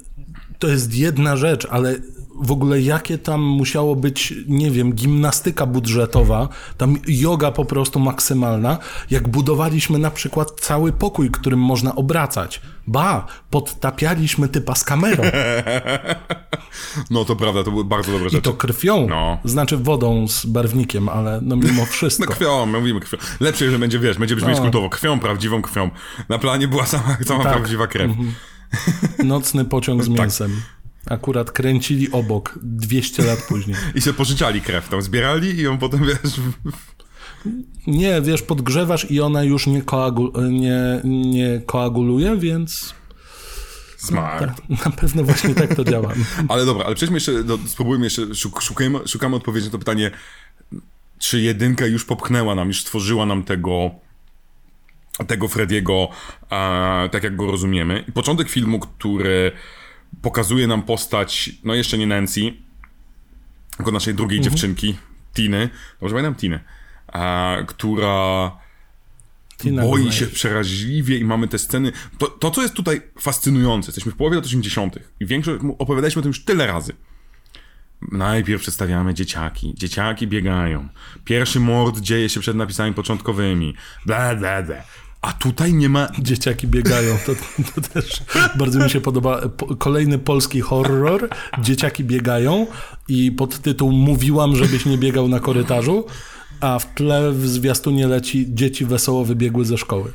to jest jedna rzecz, ale w ogóle jakie tam musiało być, nie wiem, gimnastyka budżetowa, tam yoga po prostu maksymalna, jak budowaliśmy na przykład cały pokój, którym można obracać. Ba, podtapialiśmy typa z kamerą No to prawda, to były bardzo dobre i rzeczy. to krwią, No. znaczy wodą z barwnikiem, ale no mimo No wszystko. krwią, my mówimy krwią. Lepsze, że będzie, wiesz, będzie brzmieć No. kultowo. Krwią, prawdziwą krwią. Na planie była sama, sama Tak. prawdziwa krew. Nocny pociąg z Tak. Akurat kręcili obok 200 lat później. I się pożyczali krew, tam zbierali i ją potem, wiesz, Nie, wiesz, podgrzewasz i ona już nie, koagul- nie, nie koaguluje, więc smart. na pewno właśnie tak to działa. Ale dobra, ale przejdźmy jeszcze, do, spróbujmy jeszcze, szuk, szukajmy, szukamy odpowiedzi na to pytanie, czy jedynka już popchnęła nam, już stworzyła nam tego tego Frediego, e, tak jak go rozumiemy. I początek filmu, który pokazuje nam postać, no jeszcze nie Nancy, tylko naszej drugiej Mhm. dziewczynki, Tiny, dobrze pamiętam Tiny, e, która Tina boi się przeraźliwie i mamy te sceny. To, to, co jest tutaj fascynujące, jesteśmy w połowie lat 80. i większość, opowiadaliśmy o tym już tyle razy. Najpierw przedstawiamy dzieciaki. Dzieciaki biegają. Pierwszy mord dzieje się przed napisami początkowymi. Bla, bla, bla. A tutaj nie ma Dzieciaki biegają, to, to też bardzo mi się podoba. Po, kolejny polski horror, dzieciaki biegają i podtytuł Mówiłam, żebyś nie biegał na korytarzu, a w tle w zwiastunie leci dzieci wesoło wybiegły ze szkoły.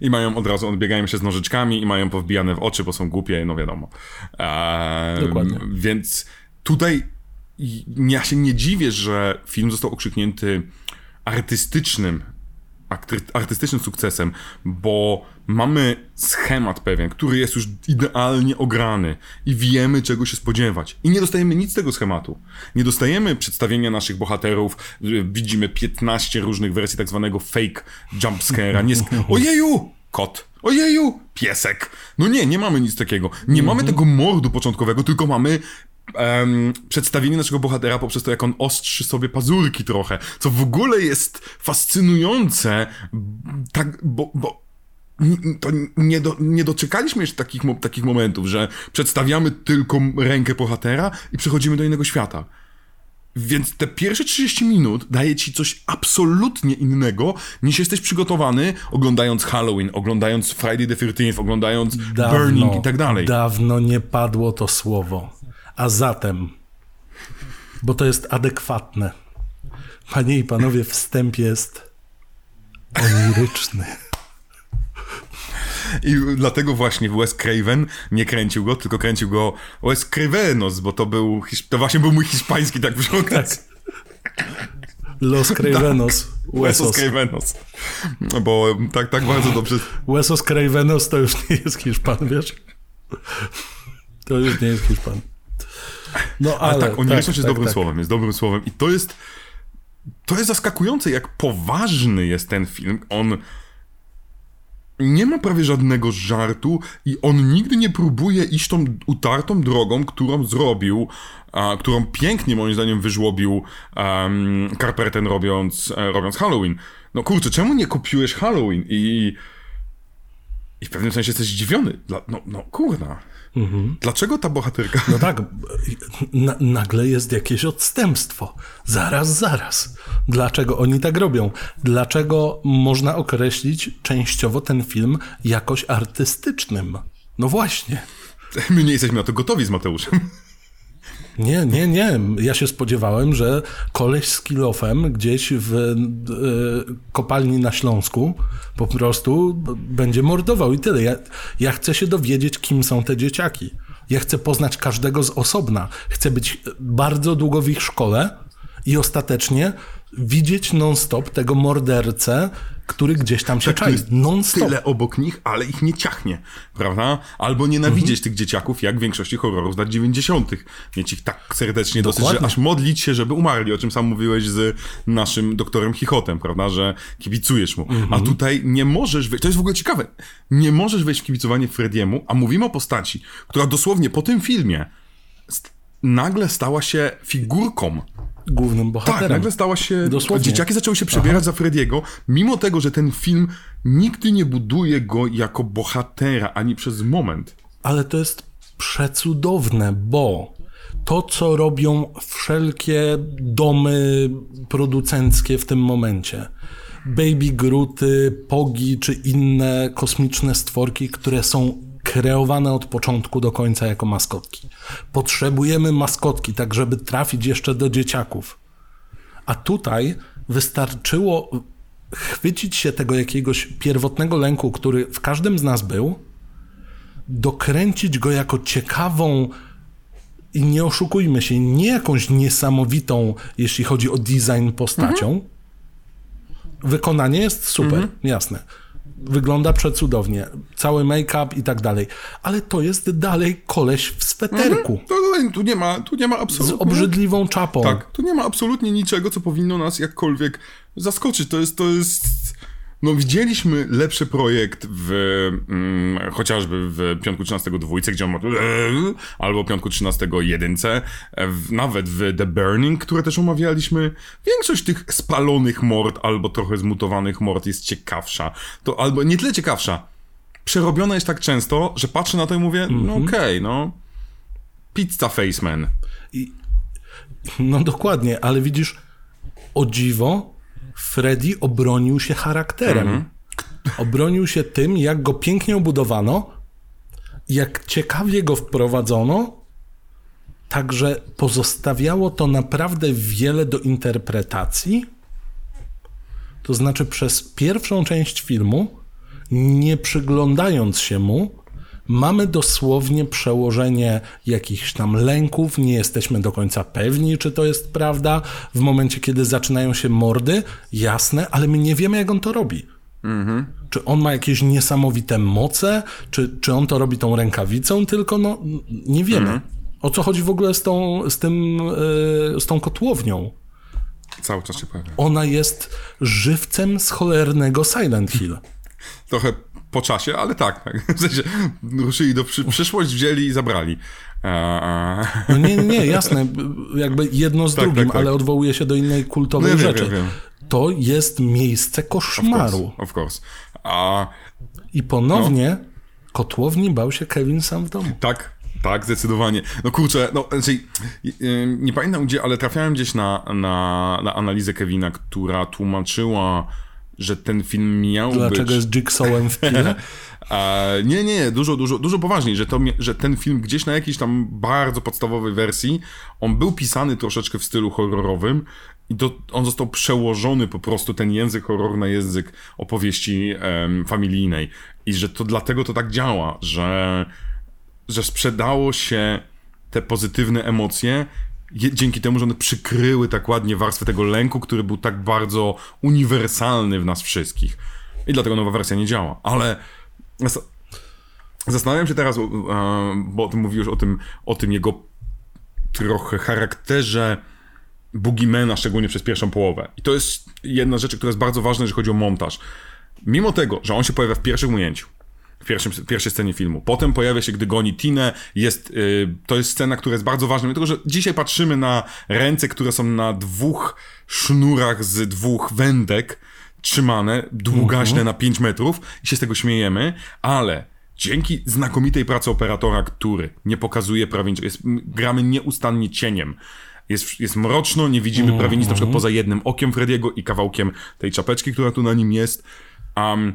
I mają od razu, odbiegają się z nożyczkami i mają powbijane w oczy, bo są głupie, no wiadomo. Eee, Dokładnie. Więc tutaj ja się nie dziwię, że film został okrzyknięty artystycznym, artystycznym sukcesem, bo mamy schemat pewien, który jest już idealnie ograny i wiemy, czego się spodziewać. I nie dostajemy nic z tego schematu. Nie dostajemy przedstawienia naszych bohaterów, widzimy 15 różnych wersji tak zwanego fake jumpscare'a. Nie sk- Ojeju! Kot. Ojeju! Piesek. No nie, nie mamy nic takiego. Nie mamy tego mordu początkowego, tylko mamy em, przedstawienie naszego bohatera poprzez to, jak on ostrzy sobie pazurki trochę, co w ogóle jest fascynujące, tak, bo, bo to nie, do, nie doczekaliśmy jeszcze takich, takich momentów, że przedstawiamy tylko rękę bohatera i przechodzimy do innego świata. Więc te pierwsze 30 minut daje ci coś absolutnie innego, niż jesteś przygotowany oglądając Halloween, oglądając Friday the 13th, oglądając Burning i tak dalej. Dawno nie padło to słowo. A zatem, bo to jest adekwatne. Panie i panowie, wstęp jest oniryczny. I dlatego właśnie Wes Craven nie kręcił go, tylko kręcił go Wes Cravenos, bo to był, to właśnie był mój hiszpański tak wyglądać. Los Cravenos. Wesos Wesos. Cravenos. Bo tak, tak bardzo dobrze. Wesos Cravenos to już nie jest Hiszpan, wiesz? To już nie jest Hiszpan. No ale, Ale tak, oniryczność jest tak, dobrym tak. słowem, jest dobrym słowem. I to jest. To jest zaskakujące, jak poważny jest ten film. On nie ma prawie żadnego żartu i on nigdy nie próbuje iść tą utartą drogą, którą zrobił, a, którą pięknie moim zdaniem wyżłobił um, Carpenter robiąc, e, robiąc Halloween. No kurczę, czemu nie kopiujesz Halloween? I, i w pewnym sensie jesteś zdziwiony. No, no kurna. Dlaczego ta bohaterka... No tak, na, nagle jest jakieś odstępstwo. Zaraz, zaraz. Dlaczego oni tak robią? Dlaczego można określić częściowo ten film jakoś artystycznym? No właśnie. My nie jesteśmy na to gotowi z Mateuszem. Nie, nie, nie. Ja się spodziewałem, że koleś z kilofem gdzieś w e, kopalni na Śląsku po prostu będzie mordował i tyle. Ja, ja chcę się dowiedzieć, kim są te dzieciaki. Ja chcę poznać każdego z osobna. Chcę być bardzo długo w ich szkole i ostatecznie widzieć non-stop tego mordercę, który gdzieś tam się Tak, czai. Non-stop. Tyle obok nich, ale ich nie ciachnie, prawda? Albo nienawidzieć tych dzieciaków, jak w większości horrorów z lat 90. Mieć ich tak serdecznie dosyć, że Dokładnie. aż modlić się, żeby umarli, o czym sam mówiłeś z naszym doktorem Chichotem, prawda? Że kibicujesz mu. A tutaj nie możesz wejść, to jest w ogóle ciekawe, nie możesz wejść w kibicowanie Frediemu, a mówimy o postaci, która dosłownie po tym filmie nagle stała się figurką Głównym tak, bohaterem. nagle stała się. Dosłownie. Dzieciaki zaczęły się przebierać za Frediego, mimo tego, że ten film nigdy nie buduje go jako bohatera ani przez moment. Ale to jest przecudowne, bo to, co robią wszelkie domy producenckie w tym momencie, Baby Gruty, Pogi czy inne kosmiczne stworki, które są kreowane od początku do końca jako maskotki. Potrzebujemy maskotki, tak żeby trafić jeszcze do dzieciaków. A tutaj wystarczyło chwycić się tego jakiegoś pierwotnego lęku, który w każdym z nas był, dokręcić go jako ciekawą i nie oszukujmy się, nie jakąś niesamowitą, jeśli chodzi o design postacią. Wykonanie jest super, jasne. Wygląda przecudownie. Cały make-up i tak dalej. Ale to jest dalej koleś w sweterku. To, to, tu nie ma, tu nie ma Z absolutnie. obrzydliwą czapą. Tak, tu nie ma absolutnie niczego, co powinno nas jakkolwiek zaskoczyć. To jest, to jest. No, widzieliśmy lepszy projekt w mm, chociażby w Piątku 13 dwójce, gdzie on ma albo Piątku 13 jedynce, w, nawet w The Burning, które też omawialiśmy. Większość tych spalonych mord albo trochę zmutowanych mord jest ciekawsza. To albo nie tyle ciekawsza. Przerobiona jest tak często, że patrzę na to i mówię, no okej, no. Pizza Faceman. No dokładnie, ale widzisz, o dziwo, Freddy obronił się charakterem. Obronił się tym, jak go pięknie obudowano, jak ciekawie go wprowadzono, także pozostawiało to naprawdę wiele do interpretacji. To znaczy, przez pierwszą część filmu, nie przyglądając się mu, mamy dosłownie przełożenie jakichś tam lęków, nie jesteśmy do końca pewni, czy to jest prawda. W momencie, kiedy zaczynają się mordy, jasne, ale my nie wiemy, jak on to robi. Czy on ma jakieś niesamowite moce, czy, czy on to robi tą rękawicą, tylko no, nie wiemy. O co chodzi w ogóle z tą, z tym, yy, z tą kotłownią? Cały czas się pojawia. Ona jest żywcem z cholernego Silent Hill. Trochę po czasie, ale tak. tak. W sensie ruszyli do przy, przyszłość, wzięli i zabrali. Eee, No nie, nie, jasne, jakby jedno z Tak, drugim, tak, tak. ale odwołuje się do innej kultowej No ja wiem, rzeczy. ja wiem. To jest miejsce of koszmaru. course, of course. A I ponownie No. kotłowni bał się Kevin sam w domu. tak, tak, zdecydowanie. No kurczę, no znaczy, yy, nie pamiętam gdzie, ale trafiałem gdzieś na, na, na analizę Kevina, która tłumaczyła, że ten film miał Dlaczego być... jest Jigsawem w pile? A, nie, nie, dużo, dużo, dużo poważniej, że, to, że ten film gdzieś na jakiejś tam bardzo podstawowej wersji, on był pisany troszeczkę w stylu horrorowym i to, on został przełożony po prostu, ten język horror na język opowieści em, familijnej. I że to dlatego to tak działa, że, że sprzedało się te pozytywne emocje je, dzięki temu, że one przykryły tak ładnie warstwę tego lęku, który był tak bardzo uniwersalny w nas wszystkich. I dlatego nowa wersja nie działa. Ale zas- zastanawiam się teraz, e, bo ty mówiłeś o tym, o tym jego trochę charakterze Boogiemana, szczególnie przez pierwszą połowę. I to jest jedna z rzeczy, która jest bardzo ważna, jeżeli chodzi o montaż. Mimo tego, że on się pojawia w pierwszym ujęciu, w pierwszym, w pierwszej scenie filmu, potem pojawia się, gdy goni Tinę, jest, y, to jest scena, która jest bardzo ważna, dlatego że dzisiaj patrzymy na ręce, które są na dwóch sznurach z dwóch wędek trzymane, długaśne na 5 metrów i się z tego śmiejemy, ale dzięki znakomitej pracy operatora, który nie pokazuje prawie niczego, gramy nieustannie cieniem. Jest, jest mroczno, nie widzimy prawie nic, na przykład poza jednym okiem Frediego i kawałkiem tej czapeczki, która tu na nim jest. Um,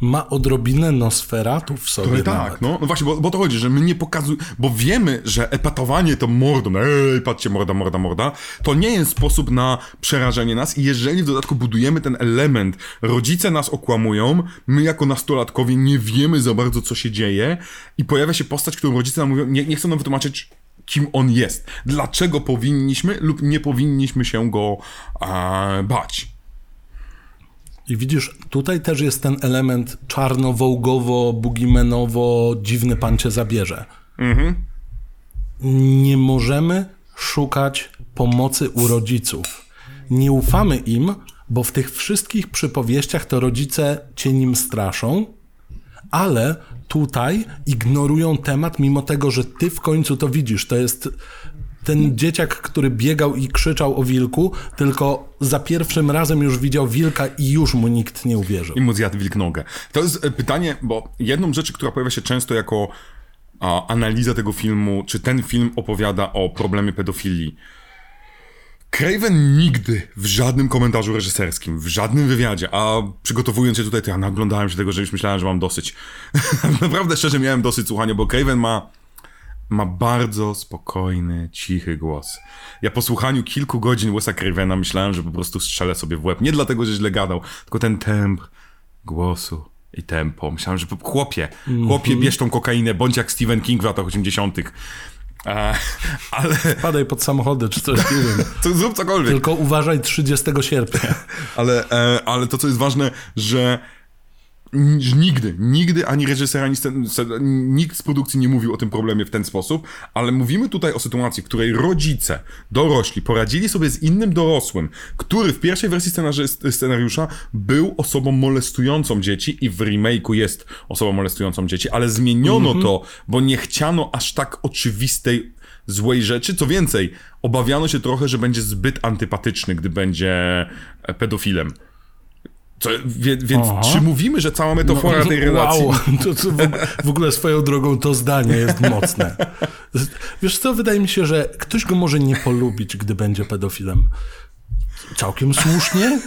Ma odrobinę nosferatu w sobie tak, nawet. no, no właśnie, bo, bo to chodzi, że my nie pokazujemy, bo wiemy, że epatowanie to mordą, ej, patrzcie, morda, morda, morda, to nie jest sposób na przerażenie nas i jeżeli w dodatku budujemy ten element, rodzice nas okłamują, my jako nastolatkowie nie wiemy za bardzo, co się dzieje i pojawia się postać, którą rodzice nam mówią, nie, nie chcą nam wytłumaczyć, kim on jest, dlaczego powinniśmy lub nie powinniśmy się go a, bać. I widzisz, tutaj też jest ten element czarnowołgowo, bugimenowo, dziwny pan cię zabierze. Nie możemy szukać pomocy u rodziców. Nie ufamy im, bo w tych wszystkich przypowieściach to rodzice cię nim straszą, ale tutaj ignorują temat, mimo tego, że ty w końcu to widzisz. To jest ten dzieciak, który biegał i krzyczał o wilku, tylko za pierwszym razem już widział wilka i już mu nikt nie uwierzył. I mu zjadł wilk nogę. To jest e, pytanie, bo jedną rzecz, która pojawia się często jako a, analiza tego filmu, czy ten film opowiada o problemie pedofilii. Craven nigdy w żadnym komentarzu reżyserskim, w żadnym wywiadzie, a przygotowując się tutaj, to ja naglądałem się tego, że już myślałem, że mam dosyć. Naprawdę szczerze miałem dosyć słuchania, bo Craven ma ma bardzo spokojny, cichy głos. Ja po słuchaniu kilku godzin Wesa Cravena myślałem, że po prostu strzelę sobie w łeb. Nie dlatego, że źle gadał, tylko ten tembr głosu i tempo. Myślałem, że chłopie, chłopie, bierz tą kokainę, bądź jak Stephen King w latach 80. E, ale Padaj pod samochody czy coś, nie wiem. to zrób cokolwiek. Tylko uważaj 30 sierpnia. Ale, e, ale to, co jest ważne, że nigdy, nigdy ani reżyser, ani scen, nikt z produkcji nie mówił o tym problemie w ten sposób, ale mówimy tutaj o sytuacji, w której rodzice, dorośli poradzili sobie z innym dorosłym, który w pierwszej wersji scenariusza był osobą molestującą dzieci i w remake'u jest osobą molestującą dzieci, ale zmieniono to, bo nie chciano aż tak oczywistej złej rzeczy. Co więcej, obawiano się trochę, że będzie zbyt antypatyczny, gdy będzie pedofilem. Wie, więc Aha. czy mówimy, że cała metafora tej relacji... Wow, to, to w, w ogóle swoją drogą to zdanie jest mocne. Wiesz co, wydaje mi się, że ktoś go może nie polubić, gdy będzie pedofilem. Całkiem słusznie?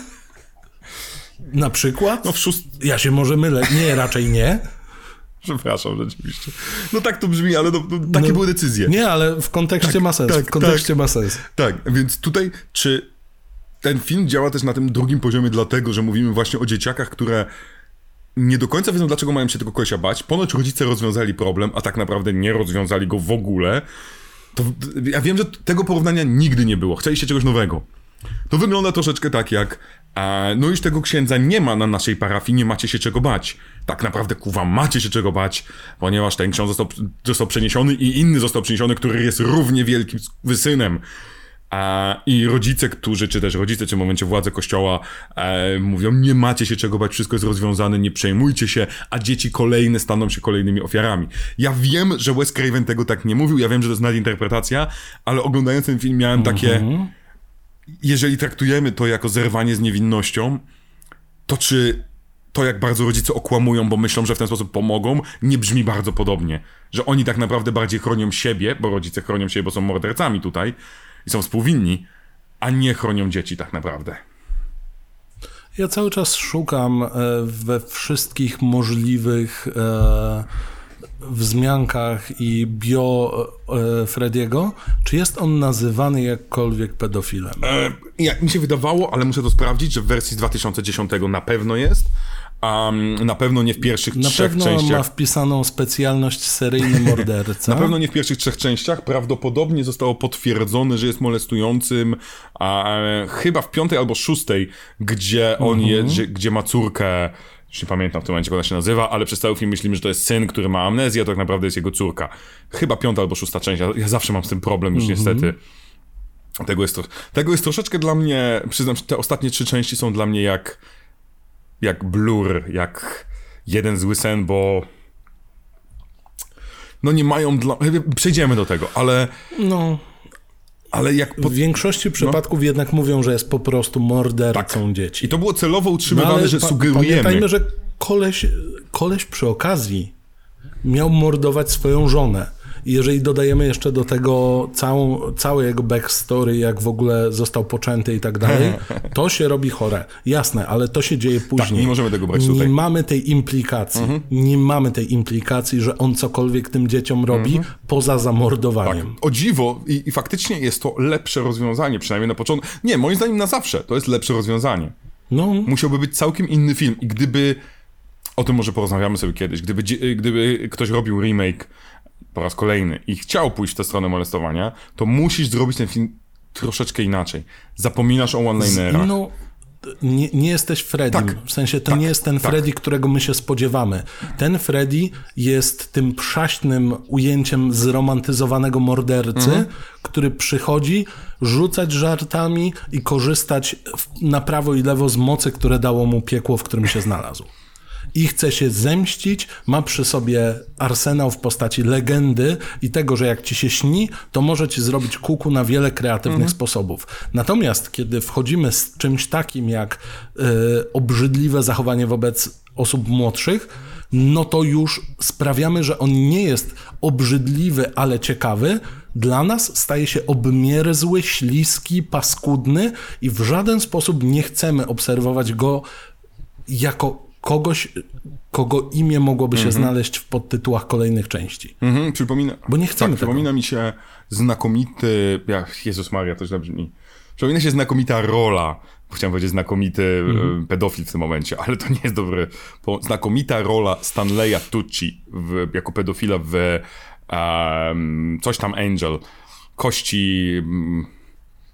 Na przykład? No w szóst... Ja się może mylę. Nie, raczej nie. Przepraszam, rzeczywiście. No tak to brzmi, ale no, no, takie No, były decyzje. Nie, ale w kontekście ma sens. tak, w kontekście ma sens. Tak, więc tutaj czy ten film działa też na tym drugim poziomie dlatego, że mówimy właśnie o dzieciakach, które nie do końca wiedzą, dlaczego mają się tego kolesia bać. Ponoć rodzice rozwiązali problem, a tak naprawdę nie rozwiązali go w ogóle. To, ja wiem, że tego porównania nigdy nie było. Chcieliście czegoś nowego. To wygląda troszeczkę tak jak e, no już tego księdza nie ma na naszej parafii, nie macie się czego bać. Tak naprawdę, kuwa, macie się czego bać, ponieważ ten ksiądz został, został przeniesiony i inny został przeniesiony, który jest równie wielkim synem. A, I rodzice, którzy, czy też rodzice, czy w momencie władze kościoła e, mówią, nie macie się czego bać, wszystko jest rozwiązane, nie przejmujcie się, a dzieci kolejne staną się kolejnymi ofiarami. Ja wiem, że Wes Craven tego tak nie mówił, ja wiem, że to jest nadinterpretacja, ale oglądając ten film miałem takie, jeżeli traktujemy to jako zerwanie z niewinnością, to czy to, jak bardzo rodzice okłamują, bo myślą, że w ten sposób pomogą, nie brzmi bardzo podobnie. Że oni tak naprawdę bardziej chronią siebie, bo rodzice chronią siebie, bo są mordercami tutaj i są współwinni, a nie chronią dzieci tak naprawdę. Ja cały czas szukam e, we wszystkich możliwych e, wzmiankach i bio e, Frediego, czy jest on nazywany jakkolwiek pedofilem. E, jak mi się wydawało, ale muszę to sprawdzić, że w wersji z 2010 na pewno jest, a mm, na pewno nie w pierwszych Na trzech pewno częściach. ma wpisaną specjalność seryjny morderca. Na pewno nie w pierwszych trzech częściach. Prawdopodobnie zostało potwierdzone, że jest molestującym, a e, chyba w piątej albo szóstej, gdzie on Mhm. jest, gdzie, ma córkę. Już nie pamiętam w tym momencie, jak ona się nazywa, ale przez cały film myślimy, że to jest syn, który ma amnezję, a tak naprawdę jest jego córka. Chyba piąta albo szósta część. Ja, ja zawsze mam z tym problem już Mhm. niestety. Tego jest, tego jest troszeczkę dla mnie, przyznam, że te ostatnie trzy części są dla mnie jak jak blur, jak jeden zły sen, bo no nie mają dla... Przejdziemy do tego, ale, No, ale jak... Po... w większości przypadków jednak mówią, że jest po prostu mordercą dzieci. I to było celowo No, utrzymywane, ale że pa- sugerujemy. Pamiętajmy, że koleś, koleś przy okazji miał mordować swoją żonę. I jeżeli dodajemy jeszcze do tego całą, całe jego backstory, jak w ogóle został poczęty i tak dalej, to się robi chore. Jasne, ale to się dzieje później. Tak, nie możemy tego brać nie tutaj. mamy tej implikacji. Nie mamy tej implikacji, że on cokolwiek tym dzieciom robi poza zamordowaniem. O dziwo, i, i faktycznie jest to lepsze rozwiązanie, przynajmniej na początku. Nie, moim zdaniem na zawsze to jest lepsze rozwiązanie. No, Musiałby być całkiem inny film. I gdyby. O tym może porozmawiamy sobie kiedyś. Gdyby, gdyby ktoś robił remake po raz kolejny i chciał pójść w tę stronę molestowania, to musisz zrobić ten film troszeczkę inaczej. Zapominasz o one-linerach. No, nie, nie jesteś Freddym. Tak. w sensie to Tak, nie jest ten tak. Freddy, którego my się spodziewamy. Ten Freddy jest tym przaśnym ujęciem zromantyzowanego mordercy, Mhm. który przychodzi rzucać żartami i korzystać na prawo i lewo z mocy, które dało mu piekło, w którym się znalazł. I chce się zemścić, ma przy sobie arsenał w postaci legendy i tego, że jak ci się śni, to może ci zrobić kuku na wiele kreatywnych sposobów. Natomiast kiedy wchodzimy z czymś takim jak y, obrzydliwe zachowanie wobec osób młodszych, no to już sprawiamy, że on nie jest obrzydliwy, ale ciekawy. Dla nas staje się obmierzły, śliski, paskudny i w żaden sposób nie chcemy obserwować go jako kogoś, kogo imię mogłoby się znaleźć w podtytułach kolejnych części. Mhm, przypomina, Bo nie chcemy tak, tego. przypomina mi się znakomity. Ja, Jezus Maria, to źle brzmi. Przypomina się znakomita rola. Chciałem powiedzieć znakomity Mhm. e, pedofil w tym momencie, ale to nie jest dobre. Bo znakomita rola Stanleya Tucci w, jako pedofila w em, coś tam Angel. Kości. mm,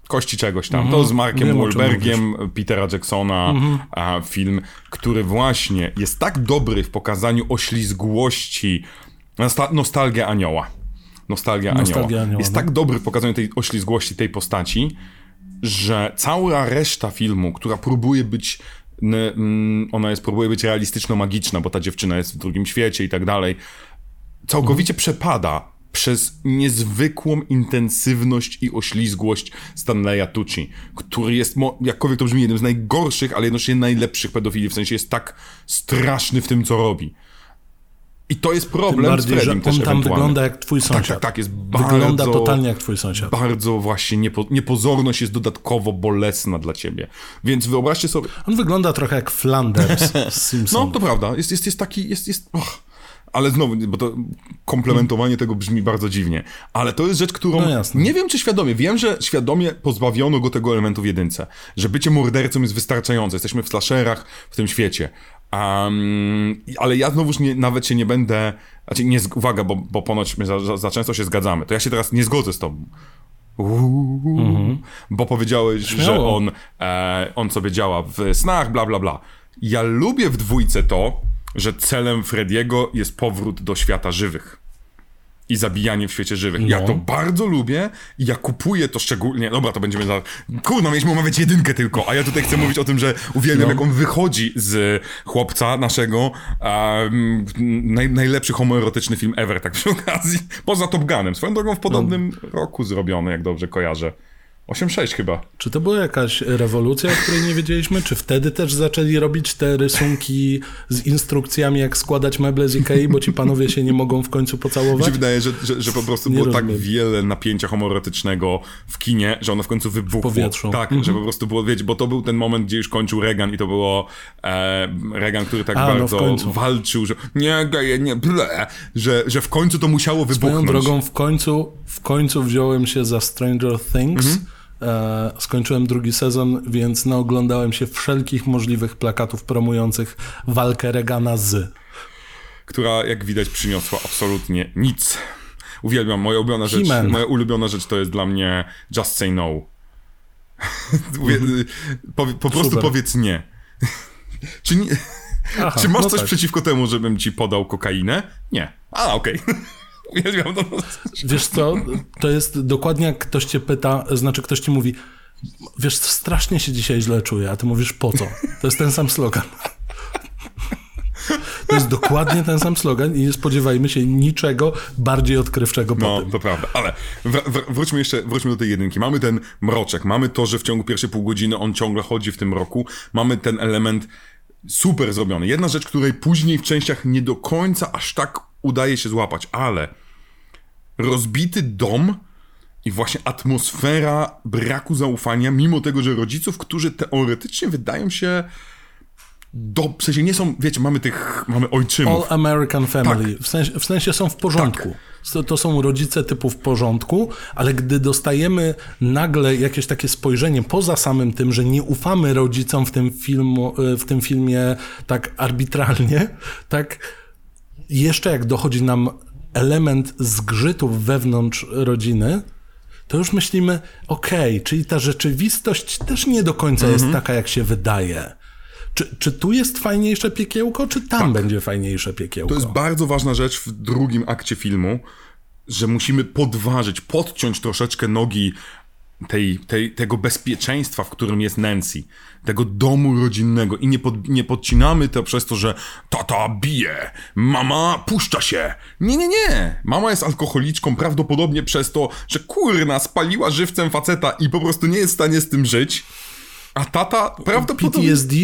Kości czegoś tam. To z Markiem Mhm. Wiem, Mhm. Wahlbergiem, Petera Jacksona, a, film, który właśnie jest tak dobry w pokazaniu oślizgłości, nosta- nostalgia anioła. Nostalgia, Nostalgia anioła. Jest no. tak dobry w pokazaniu tej oślizgłości tej postaci, że cała reszta filmu, która próbuje być mm, ona jest, próbuje być realistyczno-magiczna, bo ta dziewczyna jest w drugim świecie i tak dalej, całkowicie przepada przez niezwykłą intensywność i oślizgłość Stanleya Tucci, który jest, jakkolwiek to brzmi, jednym z najgorszych, ale jednocześnie najlepszych pedofili, w sensie jest tak straszny w tym, co robi. I to jest Tym problem z bardziej, że Freddym on tam wygląda jak twój Tak, sąsiad. tak, tak, jest bardzo... Wygląda totalnie jak twój sąsiad. Bardzo właśnie niepo, niepozorność jest dodatkowo bolesna dla ciebie. Więc wyobraźcie sobie, On wygląda trochę jak Flanders z Simpsonów. no, to prawda. Jest, jest, jest taki, jest, jest... Och. Ale znowu, bo to komplementowanie tego brzmi bardzo dziwnie. Ale to jest rzecz, którą No nie wiem, czy świadomie. Wiem, że świadomie pozbawiono go tego elementu w jedynce. Że bycie mordercą jest wystarczające. Jesteśmy w slasherach w tym świecie. Um, ale ja znowuż nie, nawet się nie będę... Znaczy, nie, uwaga, bo, bo ponoć my za, za, za często się zgadzamy. To ja się teraz nie zgodzę z tobą. Uuu, Bo powiedziałeś, że Śmiało. on, e, on sobie działa w snach, bla, bla, bla. Ja lubię w dwójce to, że celem Frediego jest powrót do świata żywych. I zabijanie w świecie żywych. Ja No. to bardzo lubię i ja kupuję to szczególnie. Dobra, to będziemy za. Kurno, mieliśmy omawiać jedynkę tylko, a ja tutaj chcę mówić o tym, że uwielbiam, No. jak on wychodzi z chłopca naszego. Um, naj, najlepszy homoerotyczny film ever, tak przy okazji. Poza Top Gunem. Swoją drogą w podobnym No. roku zrobiony, jak dobrze kojarzę. 8-6 chyba. Czy to była jakaś rewolucja, o której nie wiedzieliśmy? Czy wtedy też zaczęli robić te rysunki z instrukcjami, jak składać meble z Ikei, bo ci panowie się nie mogą w końcu Mi pocałować? się wydaje, że, że, że po prostu Nie było tak rozumiem. wiele napięcia homoerotycznego w kinie, że ono w końcu wybuchło. powietrzu. Tak, Mhm. że po prostu było, wiecie, bo to był ten moment, gdzie już kończył Reagan i to było e, Reagan, który tak A, no w bardzo końcu. walczył, że nie, geje, nie, ble, że, że w końcu to musiało Swoją wybuchnąć. drogą w końcu, w końcu wziąłem się za Stranger Things. Mhm. E, skończyłem drugi sezon, więc naoglądałem się wszelkich możliwych plakatów promujących walkę Regana z. która jak widać przyniosła absolutnie nic. Uwielbiam, moja ulubiona rzecz, He-Man. moja ulubiona rzecz to jest dla mnie Just Say No. Uwie- po, po prostu Super. powiedz nie. Czy, nie, Aha, czy masz no coś tak. przeciwko temu, żebym ci podał kokainę? Nie. A, okej. To. Wiesz co, to jest dokładnie jak ktoś cię pyta, znaczy ktoś ci mówi, wiesz, strasznie się dzisiaj źle czuję, a ty mówisz po co? To jest ten sam slogan. To jest dokładnie ten sam slogan i nie spodziewajmy się niczego bardziej odkrywczego po No, to prawda. Ale wr- wr- wróćmy jeszcze wróćmy do tej jedynki. Mamy ten mroczek, mamy to, że w ciągu pierwszej pół godziny on ciągle chodzi w tym roku. Mamy ten element super zrobiony. Jedna rzecz, której później w częściach nie do końca aż tak udaje się złapać, ale rozbity dom i właśnie atmosfera braku zaufania, mimo tego, że rodziców, którzy teoretycznie wydają się do, w sensie nie są, wiecie, mamy tych, mamy ojczymów. All American Family. Tak. W, sensie, w sensie są w porządku. Tak. To, to, są rodzice typu w porządku, ale gdy dostajemy nagle jakieś takie spojrzenie poza samym tym, że nie ufamy rodzicom w tym, filmu, w tym filmie tak arbitralnie, tak jeszcze jak dochodzi nam element zgrzytów wewnątrz rodziny, to już myślimy, okej, okay, czyli ta rzeczywistość też nie do końca jest mhm. taka, jak się wydaje. Czy, czy tu jest fajniejsze piekiełko, czy tam tak. będzie fajniejsze piekiełko? To jest bardzo ważna rzecz w drugim akcie filmu, że musimy podważyć, podciąć troszeczkę nogi tej, tej, tego bezpieczeństwa, w którym jest Nancy, tego domu rodzinnego i nie, pod, nie podcinamy to przez to, że tata bije, mama puszcza się. Nie, nie, nie. Mama jest alkoholiczką prawdopodobnie przez to, że kurna spaliła żywcem faceta i po prostu nie jest w stanie z tym żyć. A tata prawdopodobnie... PTSD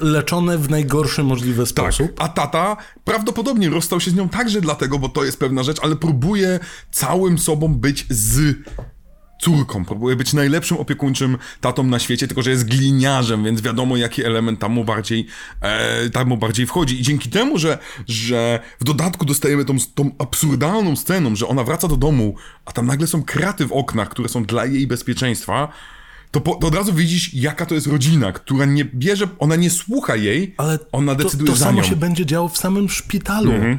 leczone w najgorszy możliwy tak, sposób. Tak, a tata prawdopodobnie rozstał się z nią także dlatego, bo to jest pewna rzecz, ale próbuje całym sobą być z córką. Próbuje być najlepszym opiekuńczym tatą na świecie, tylko że jest gliniarzem, więc wiadomo, jaki element tam mu bardziej, e, tam mu bardziej wchodzi. I dzięki temu, że, że w dodatku dostajemy tą, tą absurdalną sceną, że ona wraca do domu, a tam nagle są kraty w oknach, które są dla jej bezpieczeństwa, to, po, to, od razu widzisz, jaka to jest rodzina, która nie bierze, ona nie słucha jej, ale ona decyduje to, to za nią. To samo się będzie działo w samym szpitalu. Mhm.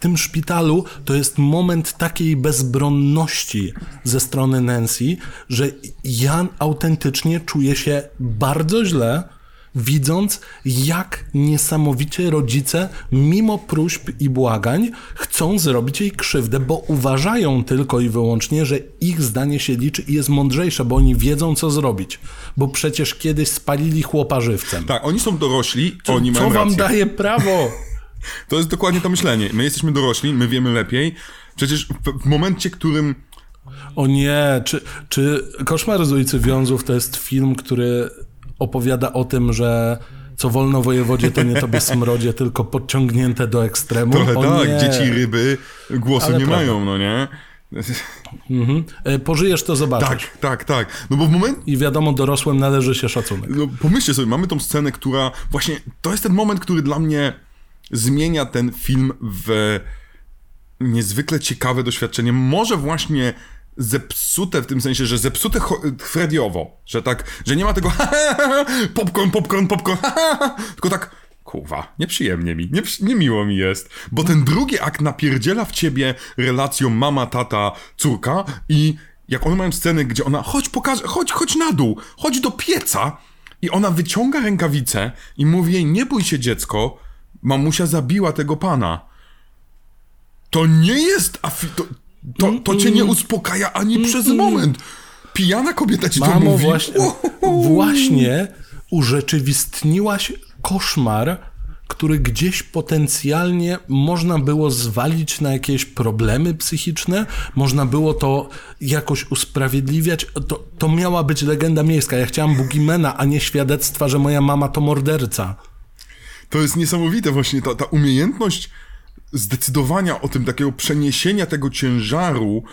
W tym szpitalu to jest moment takiej bezbronności ze strony Nancy, że Jan autentycznie czuje się bardzo źle, widząc, jak niesamowicie rodzice, mimo próśb i błagań, chcą zrobić jej krzywdę, bo uważają tylko i wyłącznie, że ich zdanie się liczy i jest mądrzejsze, bo oni wiedzą, co zrobić. Bo przecież kiedyś spalili chłopa żywcem. Tak, oni są dorośli, co, oni mają Co wam rację. daje prawo? To jest dokładnie to myślenie. My jesteśmy dorośli, my wiemy lepiej. Przecież w, w momencie, którym o nie, czy, czy Koszmar z ulicy Wiązów to jest film, który opowiada o tym, że co wolno wojewodzie, to nie tobie smrodzie, tylko podciągnięte do ekstremu. Trochę o tak, nie. dzieci ryby głosu Ale nie prawda. mają, no nie? Mhm. E, pożyjesz, to zobaczysz. Tak, tak, tak. No bo w moment... I wiadomo, dorosłym należy się szacunek. No pomyślcie sobie, mamy tą scenę, która właśnie, to jest ten moment, który dla mnie zmienia ten film w niezwykle ciekawe doświadczenie. Może właśnie zepsute w tym sensie, że zepsute Frediowo, że tak, że nie ma tego popcorn, popcorn, popcorn, tylko tak kurwa, nieprzyjemnie mi, nie, niemiło mi jest, bo ten drugi akt napierdziela w ciebie relacją mama, tata, córka i jak one mają sceny, gdzie ona, chodź pokaż, chodź, chodź na dół, chodź do pieca i ona wyciąga rękawicę i mówi jej, nie bój się dziecko, mamusia zabiła tego pana. To nie jest, afi- to, to, to cię nie uspokaja ani przez moment. Pijana kobieta ci Mamo, to mówi. Właśnie, właśnie urzeczywistniłaś koszmar, który gdzieś potencjalnie można było zwalić na jakieś problemy psychiczne, można było to jakoś usprawiedliwiać. To, to miała być legenda miejska. Ja chciałam Bugimena, a nie świadectwa, że moja mama to morderca. To jest niesamowite właśnie, ta, ta umiejętność zdecydowania o tym, takiego przeniesienia tego ciężaru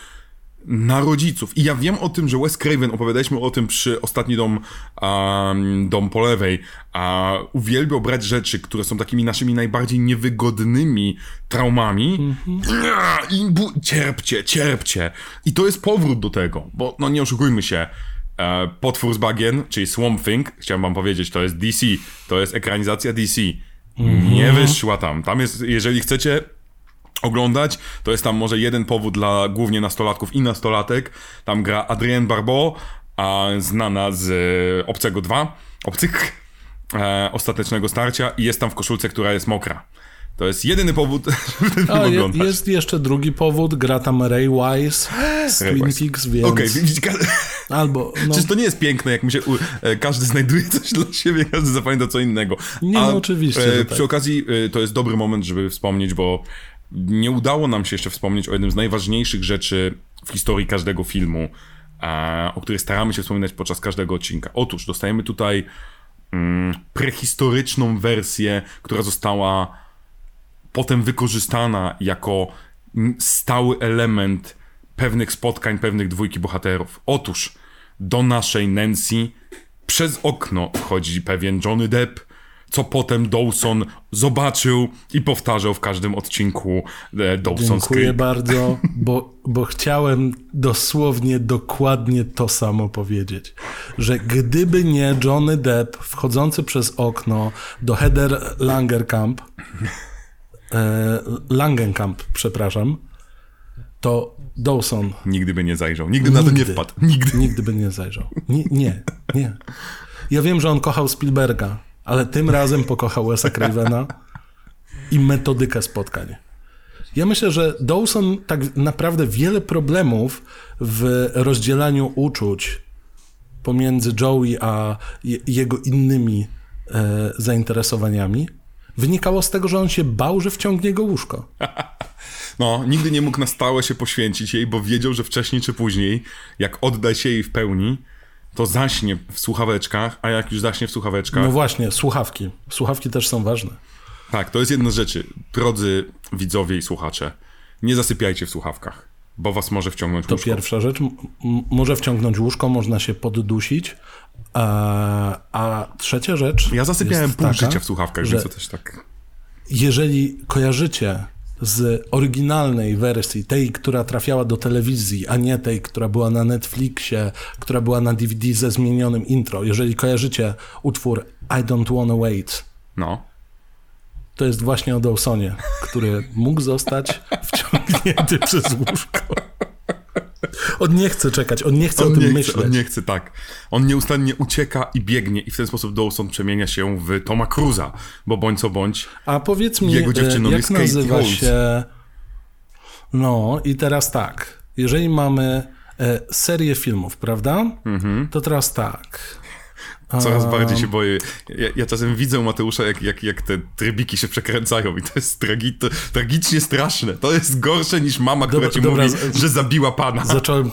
na rodziców. I ja wiem o tym, że Wes Craven, opowiadaliśmy o tym przy ostatni dom, um, dom po lewej, a uwielbiał brać rzeczy, które są takimi naszymi najbardziej niewygodnymi traumami mm-hmm. i bu- cierpcie, cierpcie. I to jest powrót do tego, bo no nie oszukujmy się, e, Potwór z bagien, czyli Swamp Thing, chciałem wam powiedzieć, to jest DC, to jest ekranizacja DC. Mm-hmm. Nie wyszła tam. Tam jest, jeżeli chcecie oglądać, to jest tam może jeden powód dla głównie nastolatków i nastolatek. Tam gra Adrienne Barbeau, a znana z e, Obcego 2, Obcych, e, ostatecznego starcia i jest tam w koszulce, która jest mokra. To jest jedyny powód, żeby A, je, Jest jeszcze drugi powód, gra tam Ray Wise z Ray Twin Peaks, więc... Okej, okay. Albo... No. Czyż to nie jest piękne, jak mi się... E, każdy znajduje coś dla siebie, każdy zapamięta co innego. Nie, no oczywiście. E, przy tak. okazji e, to jest dobry moment, żeby wspomnieć, bo nie udało nam się jeszcze wspomnieć o jednym z najważniejszych rzeczy w historii każdego filmu, o których staramy się wspominać podczas każdego odcinka. Otóż dostajemy tutaj mm, prehistoryczną wersję, która została potem wykorzystana jako stały element pewnych spotkań, pewnych dwójki bohaterów. Otóż do naszej Nancy przez okno wchodzi pewien Johnny Depp, co potem Dawson zobaczył i powtarzał w każdym odcinku e, Dawson's Dziękuję Creek. bardzo, bo, bo chciałem dosłownie dokładnie to samo powiedzieć. Że gdyby nie Johnny Depp wchodzący przez okno do Heather Langerkamp, Langenkamp, przepraszam, to Dawson Nigdy by nie zajrzał, nigdy, na to nie wpadł. Nigdy. Nigdy by nie zajrzał. Nie, nie, nie. Ja wiem, że on kochał Spielberga, ale tym razem pokochał Wes'a Cravena i metodykę spotkań. Ja myślę, że Dawson tak naprawdę wiele problemów w rozdzielaniu uczuć pomiędzy Joey a je, jego innymi e, zainteresowaniami wynikało z tego, że on się bał, że wciągnie go łóżko. No, nigdy nie mógł na stałe się poświęcić jej, bo wiedział, że wcześniej czy później, jak odda się jej w pełni, to zaśnie w słuchaweczkach, a jak już zaśnie w słuchaweczkach, No właśnie, słuchawki. Słuchawki też są ważne. Tak, to jest jedna z rzeczy. Drodzy widzowie i słuchacze, nie zasypiajcie w słuchawkach, bo was może wciągnąć To łóżko. pierwsza rzecz. Może wciągnąć łóżko, można się poddusić. A, a trzecia rzecz. Ja zasypiałem pół taka, życia w słuchawkach, że więc to też tak... Jeżeli kojarzycie z oryginalnej wersji, tej, która trafiała do telewizji, a nie tej, która była na Netflixie, która była na DVD ze zmienionym intro, jeżeli kojarzycie utwór I Don't Wanna Wait, No. To jest właśnie o Dawsonie, który mógł zostać wciągnięty przez łóżko. On nie chce czekać, on nie chce o On tym nie, chce, myśleć. on nie chce, tak. On nieustannie ucieka i biegnie i w ten sposób Dawson przemienia się w Toma Cruza, bo bądź co bądź, A powiedz mi, Jego e, dziewczyną jak jest nazywa Holmes. się... No i teraz tak, jeżeli mamy e, serię filmów, prawda? Mhm. To teraz tak. Coraz bardziej się boję. Ja, ja czasem widzę Mateusza, jak, jak, jak te trybiki się przekręcają i to jest tragi, to, tragicznie straszne. To jest gorsze niż mama, która Dobra, ci dobra, mówi, z- że zabiła pana. Zacząłem,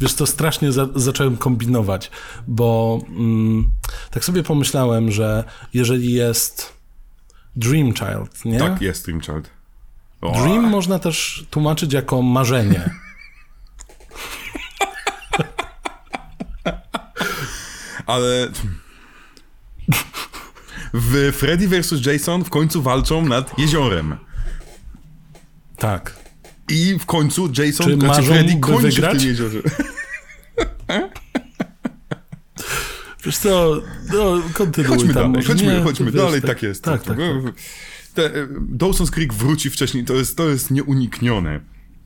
wiesz, to strasznie za, zacząłem kombinować, bo mm, tak sobie pomyślałem, że jeżeli jest Dream Child, nie? Tak, jest Dream Child. O, Dream można też tłumaczyć jako marzenie. Ale... W Freddy vs. Jason w końcu walczą nad jeziorem. Tak. I w końcu Jason, Czy znaczy Freddy kończy wygrać? w tym jeziorze. Wiesz co, no, kontynuuj Chodźmy tam. dalej, chodźmy, Nie, chodźmy wiesz, dalej, tak, jest. Tak, tak, tak. Te, e, Dawson's Creek wróci wcześniej, to jest, to jest nieuniknione.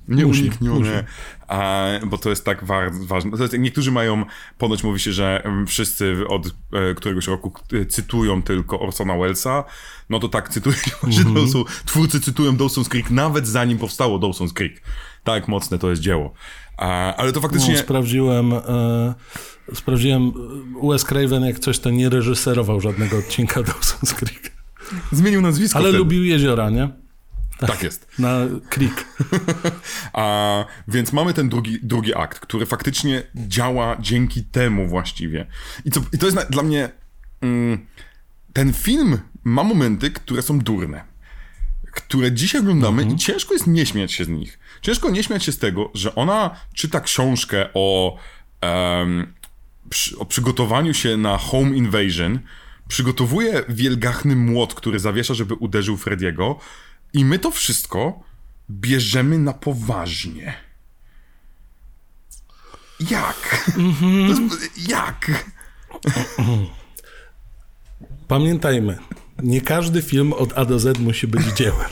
Nieuniknione. A, bo to jest tak wa ważne. To jest, niektórzy mają, ponoć mówi się, że wszyscy od e, któregoś roku e, cytują tylko Orsona Wellesa, no to tak cytują, że Mhm. Dawson, twórcy cytują Dawson's Creek nawet zanim powstało Dawson's Creek. Tak mocne to jest dzieło. A, ale to faktycznie... No, sprawdziłem, e, sprawdziłem, Wes Craven jak coś to nie reżyserował żadnego odcinka Dawson's Creek. Zmienił nazwisko Ale lubił jeziora, nie? Tak jest. Na Creek. A więc mamy ten drugi, drugi akt, który faktycznie działa dzięki temu właściwie. I, co, i to jest na, dla mnie. Mm, ten film ma momenty, które są durne. Które dzisiaj oglądamy i ciężko jest nie śmiać się z nich. Ciężko nie śmiać się z tego, że ona czyta książkę o, em, przy, o przygotowaniu się na home invasion, przygotowuje wielgachny młot, który zawiesza, żeby uderzył Frediego i my to wszystko bierzemy na poważnie. Jak? Jest, jak? Pamiętajmy, nie każdy film od A do Z musi być dziełem.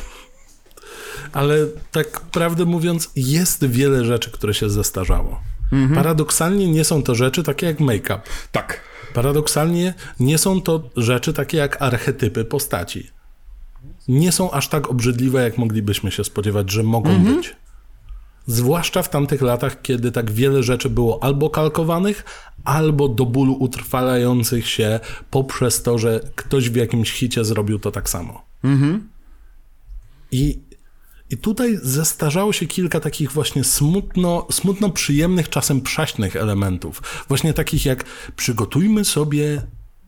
Ale tak prawdę mówiąc, jest wiele rzeczy, które się zestarzało. Paradoksalnie nie są to rzeczy takie jak make-up. Tak. Paradoksalnie nie są to rzeczy takie jak archetypy postaci. Nie są aż tak obrzydliwe, jak moglibyśmy się spodziewać, że mogą być. Zwłaszcza w tamtych latach, kiedy tak wiele rzeczy było albo kalkowanych, albo do bólu utrwalających się poprzez to, że ktoś w jakimś hicie zrobił to tak samo. I, I tutaj zestarzało się kilka takich właśnie smutno, smutno przyjemnych, czasem przaśnych elementów. Właśnie takich jak przygotujmy sobie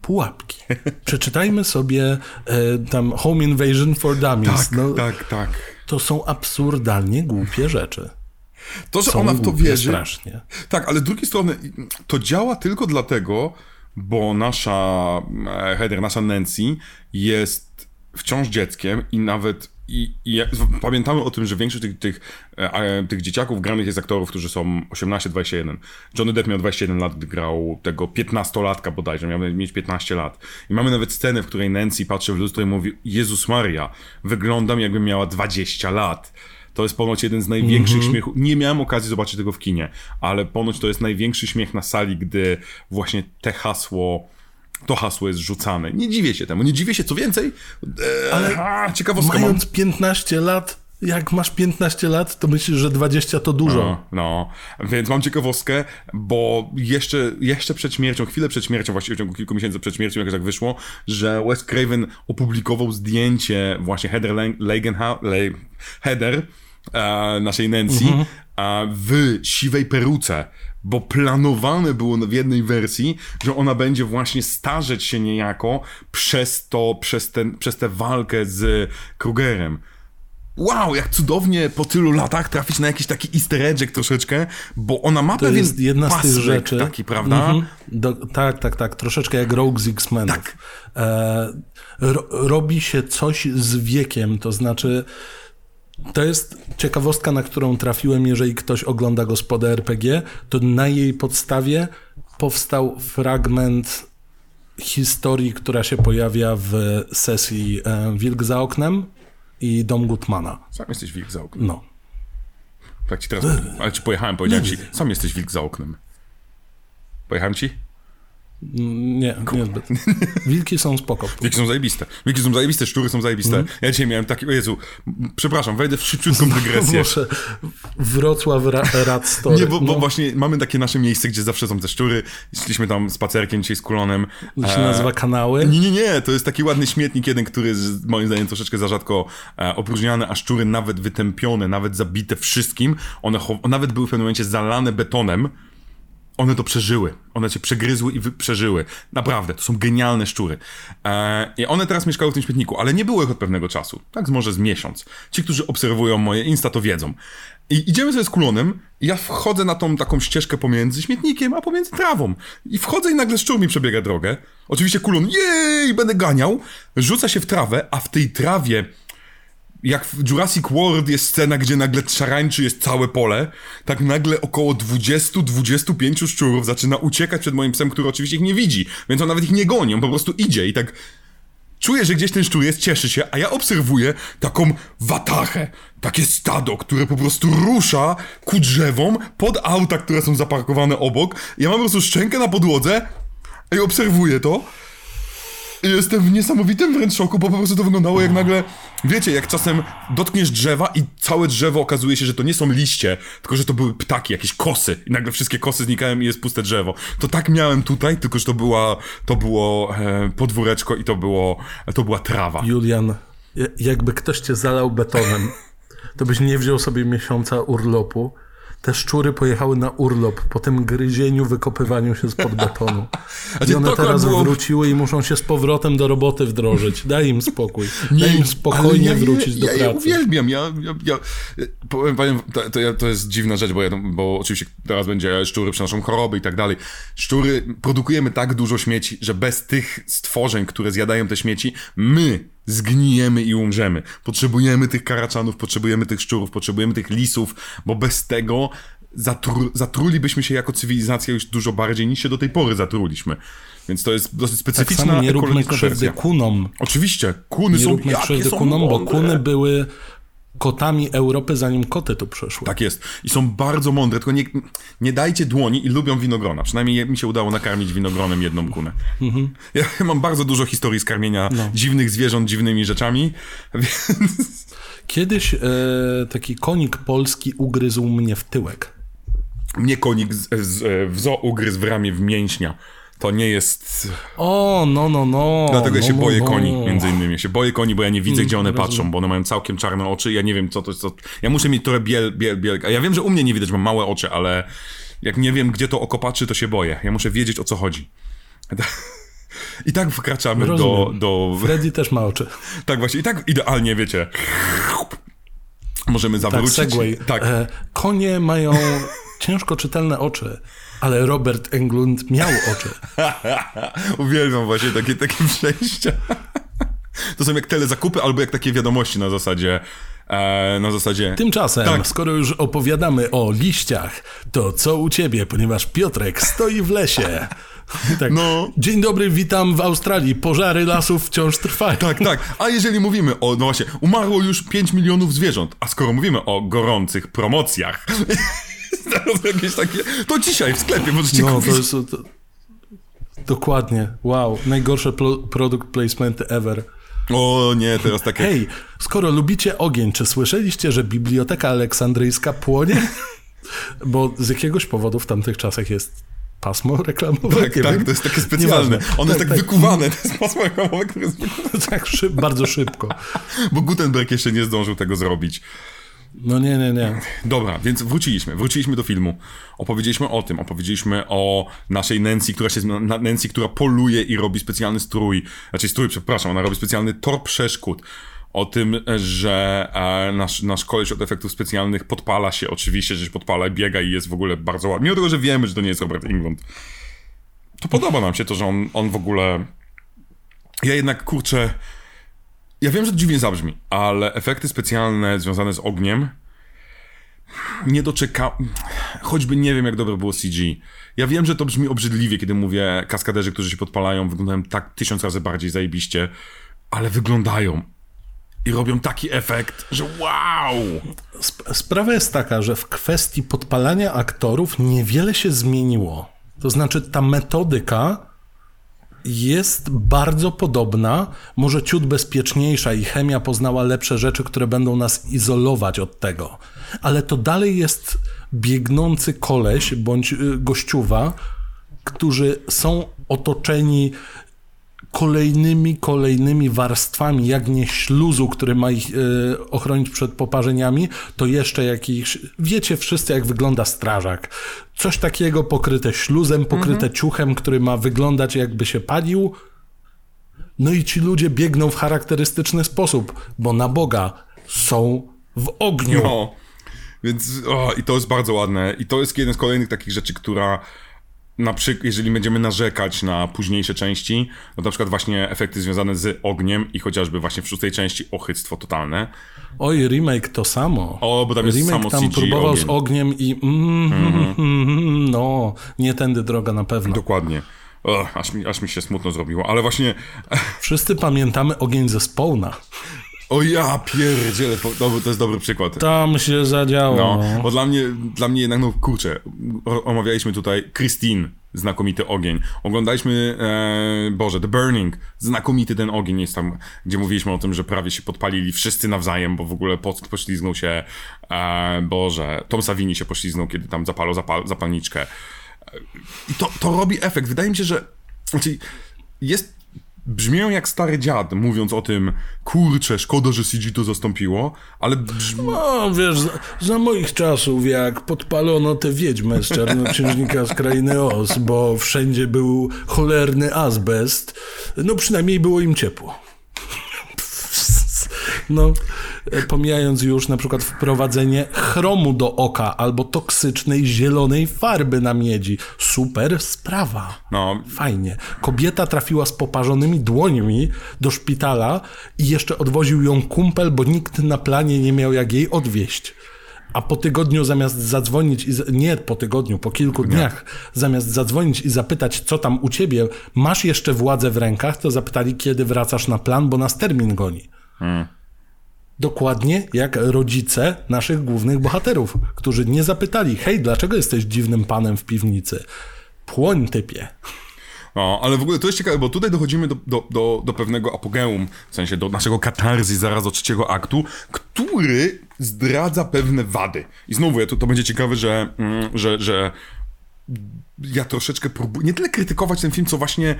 pułapki. Przeczytajmy sobie e, tam Home Invasion for Dummies. Tak, no, tak, tak. To są absurdalnie głupie rzeczy. To, że Są ona w to wierzy. strasznie. Tak, ale z drugiej strony to działa tylko dlatego, bo nasza e, Heather, nasza Nancy jest wciąż dzieckiem i nawet i, i jak- pamiętamy o tym, że większość tych, tych, e, tych dzieciaków granych jest aktorów, którzy są 18-21. Johnny Depp miał 21 lat, gdy grał tego 15-latka bodajże, miał mieć 15 lat. I mamy nawet scenę, w której Nancy patrzy w lustro i mówi Jezus Maria, wyglądam jakbym miała 20 lat. To jest ponoć jeden z największych śmiechów. Nie miałem okazji zobaczyć tego w kinie, ale ponoć to jest największy śmiech na sali, gdy właśnie te hasło, to hasło jest rzucane. Nie dziwię się temu, nie dziwię się, co więcej, e, Ale a, ciekawostka mam. Mając 15 lat, jak masz 15 lat, to myślisz, że 20 to dużo. No, no, więc mam ciekawostkę, bo jeszcze, jeszcze przed śmiercią, chwilę przed śmiercią, właściwie w ciągu kilku miesięcy przed śmiercią, jak tak wyszło, że Wes Craven opublikował zdjęcie właśnie Heather Lang- Lagenha- Le- Heather, e, naszej Nancy, e, w siwej peruce, bo planowane było w jednej wersji, że ona będzie właśnie starzeć się niejako przez to, przez, ten, przez tę walkę z Krugerem wow, jak cudownie po tylu latach trafić na jakiś taki easter egg troszeczkę, bo ona ma To pewien jest jedna z tych rzeczy. taki, prawda? Mhm. Do, tak, tak, tak. Troszeczkę jak Rogue z X-Menów. Tak. E, ro, robi się coś z wiekiem, to znaczy. To jest ciekawostka, na którą trafiłem, jeżeli ktoś ogląda gospodę RPG, to na jej podstawie powstał fragment historii, która się pojawia w sesji e, Wilk za oknem i Dom Gutmana. Sam jesteś wilk za oknem. No. Tak ci teraz, ale ci pojechałem, powiedziałem ci, sam jesteś wilk za oknem. Pojechałem ci? Nie, niezbyt. Wilki są spoko. Wilki są zajebiste. Wilki są zajebiste, szczury są zajebiste. Mhm. Ja dzisiaj miałem taki, o Jezu, przepraszam, wejdę w szybciutką dygresję. Muszę. Wrocław Ra Rad Story. Nie, bo, bo no, właśnie mamy takie nasze miejsce, gdzie zawsze są te szczury. Szliśmy tam spacerkiem dzisiaj z kulonem. to się E, nazywa kanały. Nie, nie, nie, to jest taki ładny śmietnik jeden, który jest moim zdaniem troszeczkę za rzadko e, opróżniany, a szczury nawet wytępione, nawet zabite wszystkim, one nawet były w pewnym momencie zalane betonem, one to przeżyły. One cię przegryzły i przeżyły. Naprawdę, to są genialne szczury. E, I one teraz mieszkały w tym śmietniku, ale nie było ich od pewnego czasu. Tak może z miesiąc. Ci, którzy obserwują moje Insta, to wiedzą. I idziemy sobie z kulonem ja wchodzę na tą taką ścieżkę pomiędzy śmietnikiem, a pomiędzy trawą. I wchodzę i nagle szczur mi przebiega drogę. Oczywiście kulon, jej, będę ganiał. Rzuca się w trawę, a w tej trawie jak w Jurassic World jest scena, gdzie nagle szarańczy jest całe pole, tak nagle około 20-25 szczurów zaczyna uciekać przed moim psem, który oczywiście ich nie widzi, więc on nawet ich nie goni, on po prostu idzie i tak czuję, że gdzieś ten szczur jest, cieszy się, a ja obserwuję taką watachę, takie stado, które po prostu rusza ku drzewom pod auta, które są zaparkowane obok. Ja mam po prostu szczękę na podłodze i obserwuję to. Jestem w niesamowitym wręcz szoku, bo po prostu to wyglądało jak nagle, wiecie, jak czasem dotkniesz drzewa i całe drzewo okazuje się, że to nie są liście, tylko że to były ptaki, jakieś kosy i nagle wszystkie kosy znikają i jest puste drzewo. To tak miałem tutaj, tylko że to była, to było e, podwóreczko i to było, to była trawa. Julian, ja- jakby ktoś cię zalał betonem, to byś nie wziął sobie miesiąca urlopu. Te szczury pojechały na urlop po tym gryzieniu, wykopywaniu się spod betonu. I one teraz było- wróciły i muszą się z powrotem do roboty wdrożyć. Daj im spokój. Daj im spokojnie ja wrócić do ja, Ja pracy. uwielbiam, ja, ja, ja powiem, powiem to, to, ja, to jest dziwna rzecz, bo, ja, bo oczywiście teraz będzie szczury przynoszą choroby i tak dalej. Szczury, produkujemy tak dużo śmieci, że bez tych stworzeń, które zjadają te śmieci, my zgnijemy i umrzemy. Potrzebujemy tych karaczanów, potrzebujemy tych szczurów, potrzebujemy tych lisów, bo bez tego zatru, zatrulibyśmy się jako cywilizacja już dużo bardziej niż się do tej pory zatruliśmy. Więc to jest dosyć Tak specyficzna samo nie róbmy ekologiczna krzywdy kunom. Oczywiście, kuny Nie są róbmy jakie krzywdy są kunom, bo kuny były kotami Europy, zanim koty tu przyszły. Tak jest. I są bardzo mądre, tylko nie, nie dajcie dłoni i lubią winogrona. Przynajmniej mi się udało nakarmić winogronem jedną kunę. Mhm. Ja mam bardzo dużo historii z karmienia No. dziwnych zwierząt dziwnymi rzeczami, więc Kiedyś e, taki konik polski ugryzł mnie w tyłek. mnie konik z, z, w zoo ugryzł w ramię w mięśnia. To nie jest... O, no, no, no. Dlatego ja no, się no, boję no. koni, między innymi. Ja się boję koni, bo ja nie widzę, gdzie one rozumiem. patrzą, bo one mają całkiem czarne oczy. Ja nie wiem, co to jest. Co... Ja muszę mieć trochę biel, biel, biel. Ja wiem, że u mnie nie widać, mam małe oczy, ale jak nie wiem, gdzie to oko patrzy, to się boję. Ja muszę wiedzieć, o co chodzi. I tak wkraczamy do, Rozumiem. do... Freddy też ma oczy. Tak właśnie, i tak idealnie, wiecie. Możemy Tak, zawrócić. segway. Tak. E, konie mają ciężko czytelne oczy, ale Robert Englund miał oczy. Uwielbiam właśnie takie, takie przejścia. To są jak telezakupy, albo jak takie wiadomości na zasadzie. E, na zasadzie. Tymczasem, Tak. skoro już opowiadamy o liściach, to co u ciebie, ponieważ Piotrek stoi w lesie. Tak. No. Dzień dobry, witam w Australii. Pożary lasów wciąż trwają. Tak, tak. A jeżeli mówimy o, no właśnie, umarło już 5 milionów zwierząt, a skoro mówimy o gorących promocjach, jakieś takie, to dzisiaj w sklepie możecie No, kupić. to jest... To... Dokładnie. Wow. Najgorsze product placement ever. O nie, teraz takie. Hej, skoro lubicie ogień, czy słyszeliście, że Biblioteka Aleksandryjska płonie? Bo z jakiegoś powodu w tamtych czasach jest pasmo reklamowe. Tak, tak, wiem. to jest takie specjalne. Nieważne. Ono jest tak, tak. wykuwane, to jest pasmo reklamowe, które jest wykuwane. Tak, szyb, bardzo szybko. Bo Gutenberg jeszcze nie zdążył tego zrobić. No nie, nie, nie. Dobra, więc wróciliśmy, wróciliśmy do filmu. Opowiedzieliśmy o tym, opowiedzieliśmy o naszej Nancy, która się na- Nancy, która poluje i robi specjalny strój, znaczy strój, przepraszam, ona robi specjalny tor przeszkód. O tym, że e, nasz, nasz koleś od efektów specjalnych podpala się, oczywiście, że się podpala, biega i jest w ogóle bardzo ładny. Mimo tego, że wiemy, że to nie jest Robert Englund. To podoba nam się to, że on, on w ogóle... Ja jednak, kurczę... Ja wiem, że dziwnie zabrzmi, ale efekty specjalne związane z ogniem nie doczeka... Choćby nie wiem, jak dobre było CG. Ja wiem, że to brzmi obrzydliwie, kiedy mówię kaskaderzy, którzy się podpalają, wyglądają tak tysiąc razy bardziej zajebiście, ale wyglądają i robią taki efekt, że wow! Sp- Sprawa jest taka, że w kwestii podpalania aktorów niewiele się zmieniło. To znaczy, ta metodyka jest bardzo podobna, może ciut bezpieczniejsza i chemia poznała lepsze rzeczy, które będą nas izolować od tego. Ale to dalej jest biegnący koleś bądź y, gościuwa, którzy są otoczeni kolejnymi, kolejnymi warstwami, jak nie śluzu, który ma ich e, ochronić przed poparzeniami, to jeszcze jakiś, wiecie wszyscy jak wygląda strażak. Coś takiego pokryte śluzem, pokryte ciuchem, który ma wyglądać jakby się palił. No i ci ludzie biegną w charakterystyczny sposób, bo na Boga są w ogniu. No. Więc o, i to jest bardzo ładne. I to jest jeden z kolejnych takich rzeczy, która na przykład, jeżeli będziemy narzekać na późniejsze części, no na przykład właśnie efekty związane z ogniem i chociażby właśnie w szóstej części ochyctwo totalne. Oj, remake to samo. O, bo tam jest remake samo tam CG próbował ogień. z ogniem i mm, mm, mm, no, nie tędy droga na pewno. Dokładnie. O, aż, mi, aż mi się smutno zrobiło, ale właśnie... Wszyscy pamiętamy ogień ze Spawna. O ja pierdzielę, to, to, jest dobry przykład. Tam się zadziało. No, bo dla mnie, dla mnie jednak, no kurczę, omawialiśmy tutaj Christine, znakomity ogień. Oglądaliśmy, e, Boże, The Burning, znakomity ten ogień jest tam, gdzie mówiliśmy o tym, że prawie się podpalili wszyscy nawzajem, bo w ogóle po, poślizgnął się, e, Boże, Tom Savini się poślizgnął, kiedy tam zapalał zapal, zapalniczkę. E, I to, to robi efekt. Wydaje mi się, że, znaczy, jest Brzmią jak stary dziad, mówiąc o tym, kurczę, szkoda, że CG to zastąpiło, ale brzmi... No, wiesz, za, za moich czasów, jak podpalono tę wiedźmę z czarnoksiężnika z krainy Oz, bo wszędzie był cholerny azbest, no przynajmniej było im ciepło. No, e, pomijając już na przykład wprowadzenie chromu do oka albo toksycznej zielonej farby na miedzi. Super sprawa. No, Fajnie. Kobieta trafiła z poparzonymi dłońmi do szpitala i jeszcze odwoził ją kumpel, bo nikt na planie nie miał jak jej odwieźć. A po tygodniu zamiast zadzwonić i nie po tygodniu, po kilku dniach, zamiast zadzwonić i zapytać, co tam u ciebie, masz jeszcze władzę w rękach, to zapytali, kiedy wracasz na plan, bo nas termin goni. Dokładnie jak rodzice naszych głównych bohaterów, którzy nie zapytali, hej, dlaczego jesteś dziwnym panem w piwnicy? Płoń typie. No, ale w ogóle to jest ciekawe, bo tutaj dochodzimy do, do, do, do pewnego apogeum, w sensie do naszego katarzy zaraz do trzeciego aktu, który zdradza pewne wady. I znowu, ja to, to będzie ciekawe, że, mm, że, że ja troszeczkę próbuję nie tyle krytykować ten film, co właśnie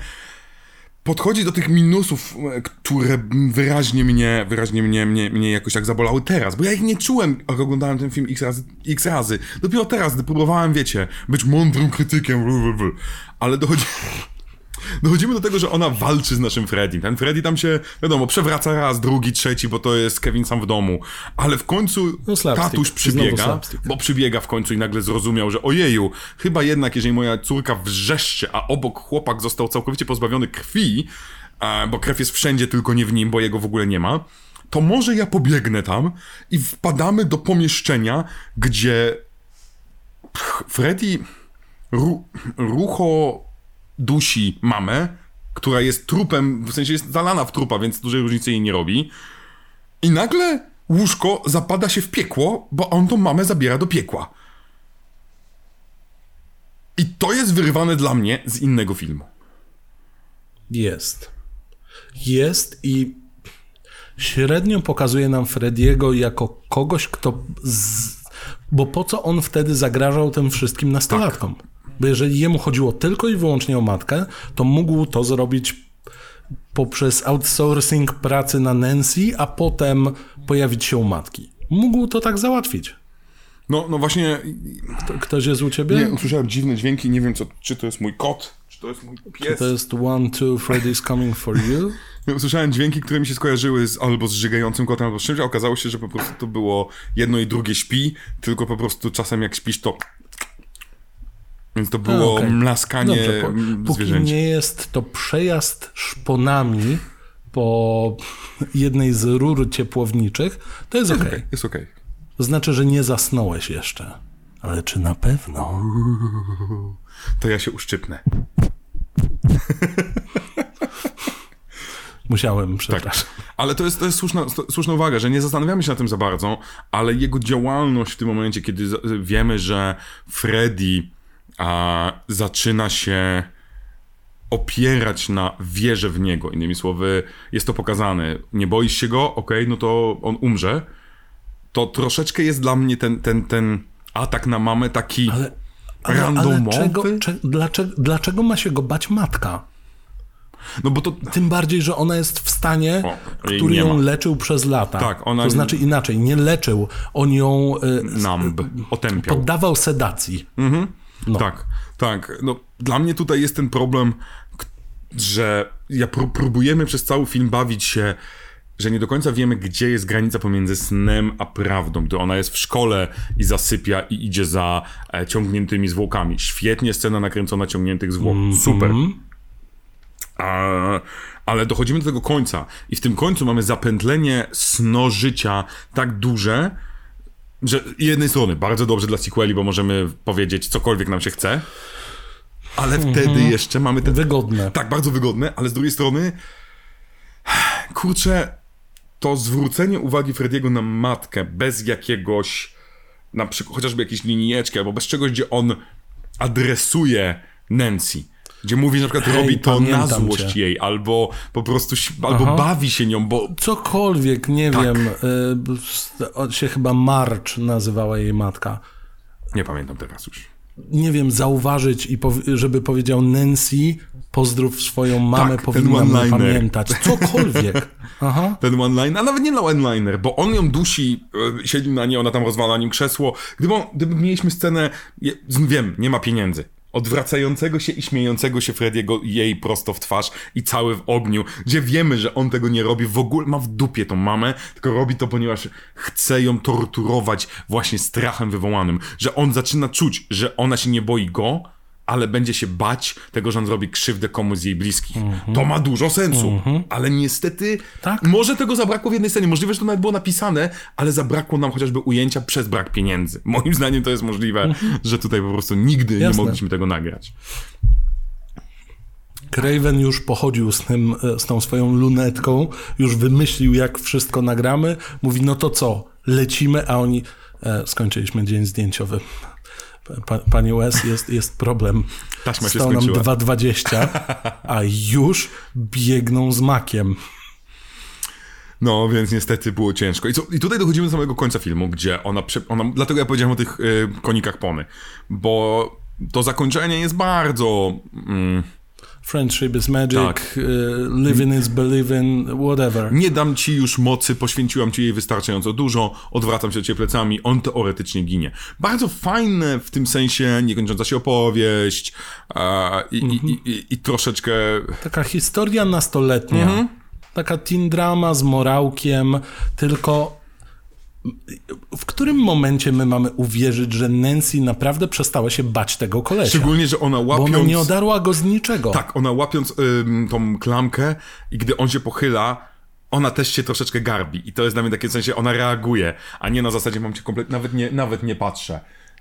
podchodzi do tych minusów, e, które wyraźnie mnie, wyraźnie mnie, mnie, mnie jakoś tak zabolały teraz, bo ja ich nie czułem, jak oglądałem ten film x razy, x razy. Dopiero teraz, gdy próbowałem, wiecie, być mądrym krytykiem, ale dochodzi... dochodzimy do tego, że ona walczy z naszym Freddy. Ten Freddy tam się, wiadomo, przewraca raz, drugi, trzeci, bo to jest Kevin sam w domu. Ale w końcu No, slapstick. tatuś przybiega, bo przybiega w końcu i nagle zrozumiał, że ojeju, chyba jednak, jeżeli moja córka wrzeszczy, a obok chłopak został całkowicie pozbawiony krwi, e, bo krew jest wszędzie, tylko nie w nim, bo jego w ogóle nie ma, to może ja pobiegnę tam i wpadamy do pomieszczenia, gdzie Freddy ru, rucho dusi mamę, która jest trupem, w sensie jest zalana w trupa, więc dużej różnicy jej nie robi. I nagle łóżko zapada się w piekło, bo on tą mamę zabiera do piekła. I to jest wyrwane dla mnie z innego filmu. Jest. Jest i średnio pokazuje nam Frediego jako kogoś, kto. Z... Bo po co on wtedy zagrażał tym wszystkim nastolatkom? Bo jeżeli jemu chodziło tylko i wyłącznie o matkę, to mógł to zrobić poprzez outsourcing pracy na Nancy, a potem pojawić się u matki. Mógł to tak załatwić. No, no właśnie, To, ktoś jest u ciebie? nie, usłyszałem dziwne dźwięki, nie wiem co, czy to jest mój kot, czy to jest mój pies. To jest one, two, Freddy's coming for you. Ja Usłyszałem dźwięki, które mi się skojarzyły z albo z żygającym kotem, albo z czymś, a okazało się, że po prostu to było jedno i drugie śpi, tylko po prostu czasem jak śpisz, to... Więc to było okej. mlaskanie Dobrze, po, póki nie jest to przejazd szponami po jednej z rur ciepłowniczych, to jest okej. Jest okej. To znaczy, że nie zasnąłeś jeszcze. Ale czy na pewno? To ja się uszczypnę. Musiałem, Tak. przepraszam. Ale to jest, to jest słuszna, słuszna uwaga, że nie zastanawiamy się na tym za bardzo, ale jego działalność w tym momencie, kiedy wiemy, że Freddy a, zaczyna się opierać na wierze w niego. Innymi słowy, jest to pokazane. Nie boisz się go? Okej, no to on umrze. To troszeczkę jest dla mnie ten, ten, ten atak na mamę taki Ale, ale, ale randomowy. czego, cze, dlaczego, dlaczego ma się go bać matka? No bo to Tym bardziej, że ona jest w stanie, O, który ją ma. leczył przez lata. Tak, ona- To znaczy inaczej, nie leczył, on ją y, namb, otępiał. poddawał sedacji. No. Tak, tak. No, dla mnie tutaj jest ten problem, że ja pró- próbujemy przez cały film bawić się, że nie do końca wiemy, gdzie jest granica pomiędzy snem a prawdą. Gdy ona jest w szkole i zasypia i idzie za e, ciągniętymi zwłokami. Świetnie scena nakręcona ciągniętych zwłok. Super. A, ale dochodzimy do tego końca i w tym końcu mamy zapętlenie sno życia tak duże, że jednej strony bardzo dobrze dla sequeli, bo możemy powiedzieć cokolwiek nam się chce, ale wtedy jeszcze mamy ten... Wygodne. Tak, bardzo wygodne, ale z drugiej strony kurczę, to zwrócenie uwagi Frediego na matkę bez jakiegoś na przykład chociażby jakiejś linijeczki albo bez czegoś, gdzie on adresuje Nancy. Gdzie mówi, że na przykład Hej, robi to na złość cię. jej, albo po prostu albo Aha. bawi się nią, bo Cokolwiek, nie Tak. wiem. Y, się chyba March nazywała jej matka. nie pamiętam teraz już. Nie wiem, zauważyć i pow- żeby powiedział Nancy, pozdrów swoją mamę, Tak, powinna one-liner. pamiętać. Cokolwiek. Aha. Ten one-line, a nawet nie na one-liner, bo on ją dusi, e, siedzi na niej, ona tam rozwala nim krzesło. Gdyby, on, gdyby mieliśmy scenę, wiem, nie ma pieniędzy. Odwracającego się i śmiejącego się Frediego jej prosto w twarz i cały w ogniu, gdzie wiemy, że on tego nie robi, w ogóle ma w dupie tą mamę, tylko robi to, ponieważ chce ją torturować właśnie strachem wywołanym, że on zaczyna czuć, że ona się nie boi go, ale będzie się bać tego, że on zrobi krzywdę komuś z jej bliskich. To ma dużo sensu, ale niestety Tak. może tego zabrakło w jednej scenie. Możliwe, że to nawet było napisane, ale zabrakło nam chociażby ujęcia przez brak pieniędzy. Moim zdaniem to jest możliwe, że tutaj po prostu nigdy nie Jasne. mogliśmy tego nagrać. Craven już pochodził z, tym, e, z tą swoją lunetką, już wymyślił, jak wszystko nagramy. Mówi, no to co, lecimy, a oni... E, skończyliśmy dzień zdjęciowy. Pa, Panie Wes, jest, jest problem. Taśma się Stał nam skończyła. 2,20, a już biegną z makiem. No, więc niestety było ciężko. I, co, I tutaj dochodzimy do samego końca filmu, gdzie ona, ona dlatego ja powiedziałem o tych y, konikach pony, bo to zakończenie jest bardzo... Mm, Friendship is magic, Tak. y, living is believing, whatever. Nie dam ci już mocy, poświęciłam ci jej wystarczająco dużo, odwracam się do ciebie plecami, on teoretycznie ginie. Bardzo fajne w tym sensie, niekończąca się opowieść e, i, i, i, i troszeczkę... Taka historia nastoletnia. Taka teen drama z morałkiem, tylko w którym momencie my mamy uwierzyć, że Nancy naprawdę przestała się bać tego kolesia? Szczególnie, że ona Bo łapiąc... ona nie odarła go z niczego. Tak, ona łapiąc ym, tą klamkę i gdy on się pochyla, ona też się troszeczkę garbi. I to jest dla mnie takie w sensie, ona reaguje, a nie na zasadzie mam cię kompletnie, nawet nie, nawet nie patrzę.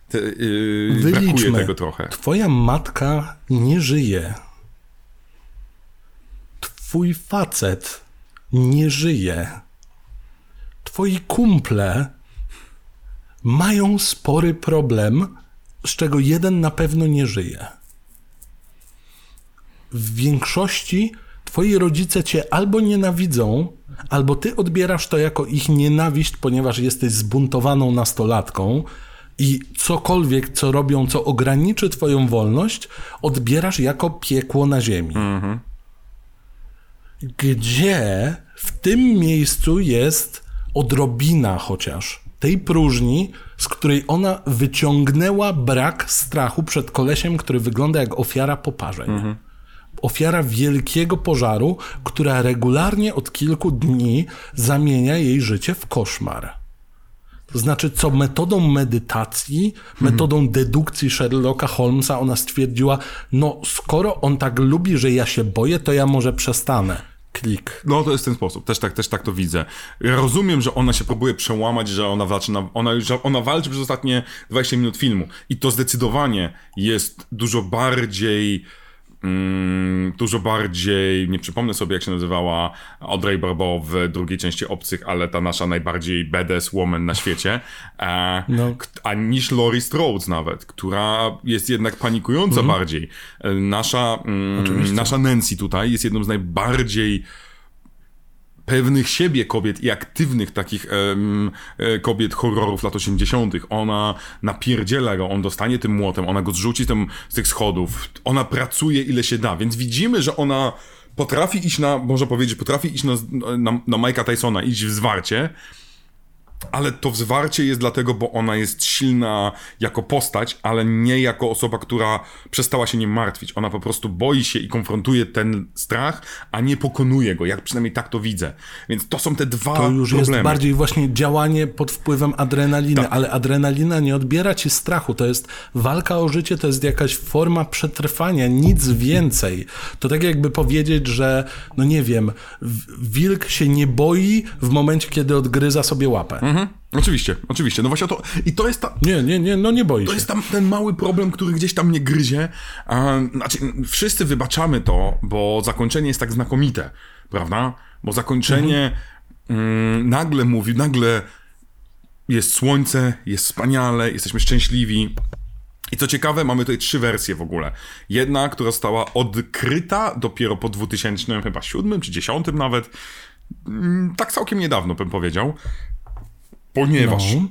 Te, yy, brakuje tego trochę. Twoja matka nie żyje. Twój facet nie żyje. Twoi kumple mają spory problem, z czego jeden na pewno nie żyje. W większości twoi rodzice cię albo nienawidzą, albo ty odbierasz to jako ich nienawiść, ponieważ jesteś zbuntowaną nastolatką i cokolwiek, co robią, co ograniczy twoją wolność, odbierasz jako piekło na ziemi. Gdzie w tym miejscu jest odrobina chociaż tej próżni, z której ona wyciągnęła brak strachu przed kolesiem, który wygląda jak ofiara poparzeń. Ofiara wielkiego pożaru, która regularnie od kilku dni zamienia jej życie w koszmar. To znaczy, co metodą medytacji, metodą dedukcji Sherlocka Holmesa ona stwierdziła, no skoro on tak lubi, że ja się boję, to ja może przestanę. Klik. No to jest ten sposób, też tak, też tak to widzę. Rozumiem, że ona się próbuje przełamać, że ona walczy, na, ona, że ona walczy przez ostatnie 20 minut filmu i to zdecydowanie jest dużo bardziej dużo bardziej, nie przypomnę sobie jak się nazywała Audrey Barbeau w drugiej części Obcych, ale ta nasza najbardziej badass woman na świecie, e, No. a niż Laurie Strode nawet, która jest jednak panikująca bardziej. E, Nasza, mm, nasza Nancy tutaj jest jedną z najbardziej pewnych siebie kobiet i aktywnych takich em, e, kobiet horrorów lat 80. Ona napierdziela go, on dostanie tym młotem, ona go zrzuci tym, z tych schodów, ona pracuje ile się da, więc widzimy, że ona potrafi iść na, można powiedzieć, potrafi iść na, na, na Mike'a Tysona, iść w zwarcie, ale to wzwarcie jest dlatego, bo ona jest silna jako postać, ale nie jako osoba, która przestała się nim martwić. Ona po prostu boi się i konfrontuje ten strach, a nie pokonuje go. Jak przynajmniej tak to widzę. Więc to są te dwa To już problemy. jest bardziej właśnie działanie pod wpływem adrenaliny, Tak. ale adrenalina nie odbiera ci strachu. To jest walka o życie, to jest jakaś forma przetrwania, nic więcej. To tak jakby powiedzieć, że, no nie wiem, wilk się nie boi w momencie, kiedy odgryza sobie łapę. Mhm. Oczywiście, oczywiście. No właśnie to. I to jest ta, Nie, nie, nie, no nie To się. jest tam ten mały problem, który gdzieś tam mnie gryzie. Znaczy, wszyscy wybaczamy to, bo zakończenie jest tak znakomite, prawda? Bo zakończenie mm, nagle mówi, nagle jest słońce, jest wspaniale, jesteśmy szczęśliwi. I co ciekawe, mamy tutaj trzy wersje w ogóle. Jedna, która została odkryta dopiero po 2000, chyba 7 czy 10 nawet. Mm, Tak całkiem niedawno bym powiedział. Ponieważ No.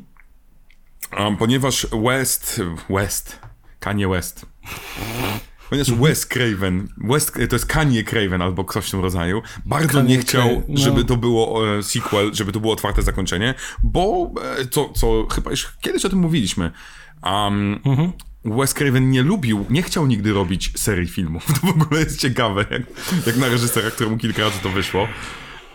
Um, ponieważ West, West, Kanye West, ponieważ Wes Craven, West, to jest Kanye Craven albo ktoś w tym rodzaju, bardzo Kanye nie chciał, no. żeby to było e, sequel, żeby to było otwarte zakończenie, bo e, co, co chyba już kiedyś o tym mówiliśmy, um, Wes Craven nie lubił, nie chciał nigdy robić serii filmów. To w ogóle jest ciekawe, jak, jak na reżysera, któremu kilka razy to wyszło.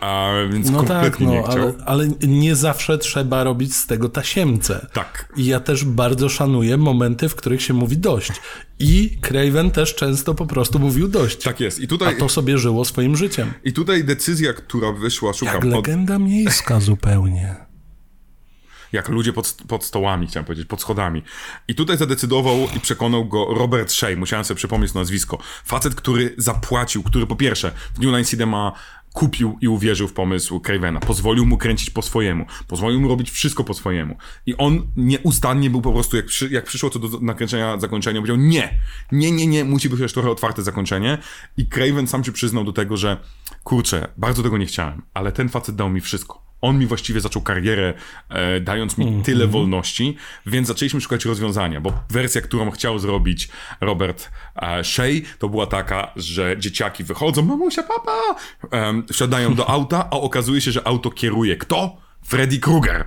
A, więc No tak, nie no, chciał. ale, ale nie zawsze trzeba robić z tego tasiemce. Tak. I ja też bardzo szanuję momenty, w których się mówi dość. I Craven też często po prostu mówił dość. Tak jest. I A tutaj, to sobie żyło swoim życiem. i tutaj decyzja, która wyszła, szukam, Jak od, legenda miejska zupełnie. jak ludzie pod, pod stołami, chciałem powiedzieć, pod schodami. I tutaj zadecydował i przekonał go Robert Shea, musiałem sobie przypomnieć nazwisko. Facet, który zapłacił, który po pierwsze w New Line Cinema kupił i uwierzył w pomysł Cravena, pozwolił mu kręcić po swojemu, pozwolił mu robić wszystko po swojemu. I on nieustannie był po prostu, jak, przy, jak przyszło co do nakręcenia zakończenia, powiedział nie, nie, nie, nie, musi być też trochę otwarte zakończenie. I Craven sam się przyznał do tego, że kurczę, bardzo tego nie chciałem, ale ten facet dał mi wszystko. On mi właściwie zaczął karierę, e, dając mi Mhm. tyle wolności, więc zaczęliśmy szukać rozwiązania, bo wersja, którą chciał zrobić Robert e, Shea, to była taka, że dzieciaki wychodzą, mamusia, papa, em, wsiadają do auta, a okazuje się, że auto kieruje kto? Freddy Krueger.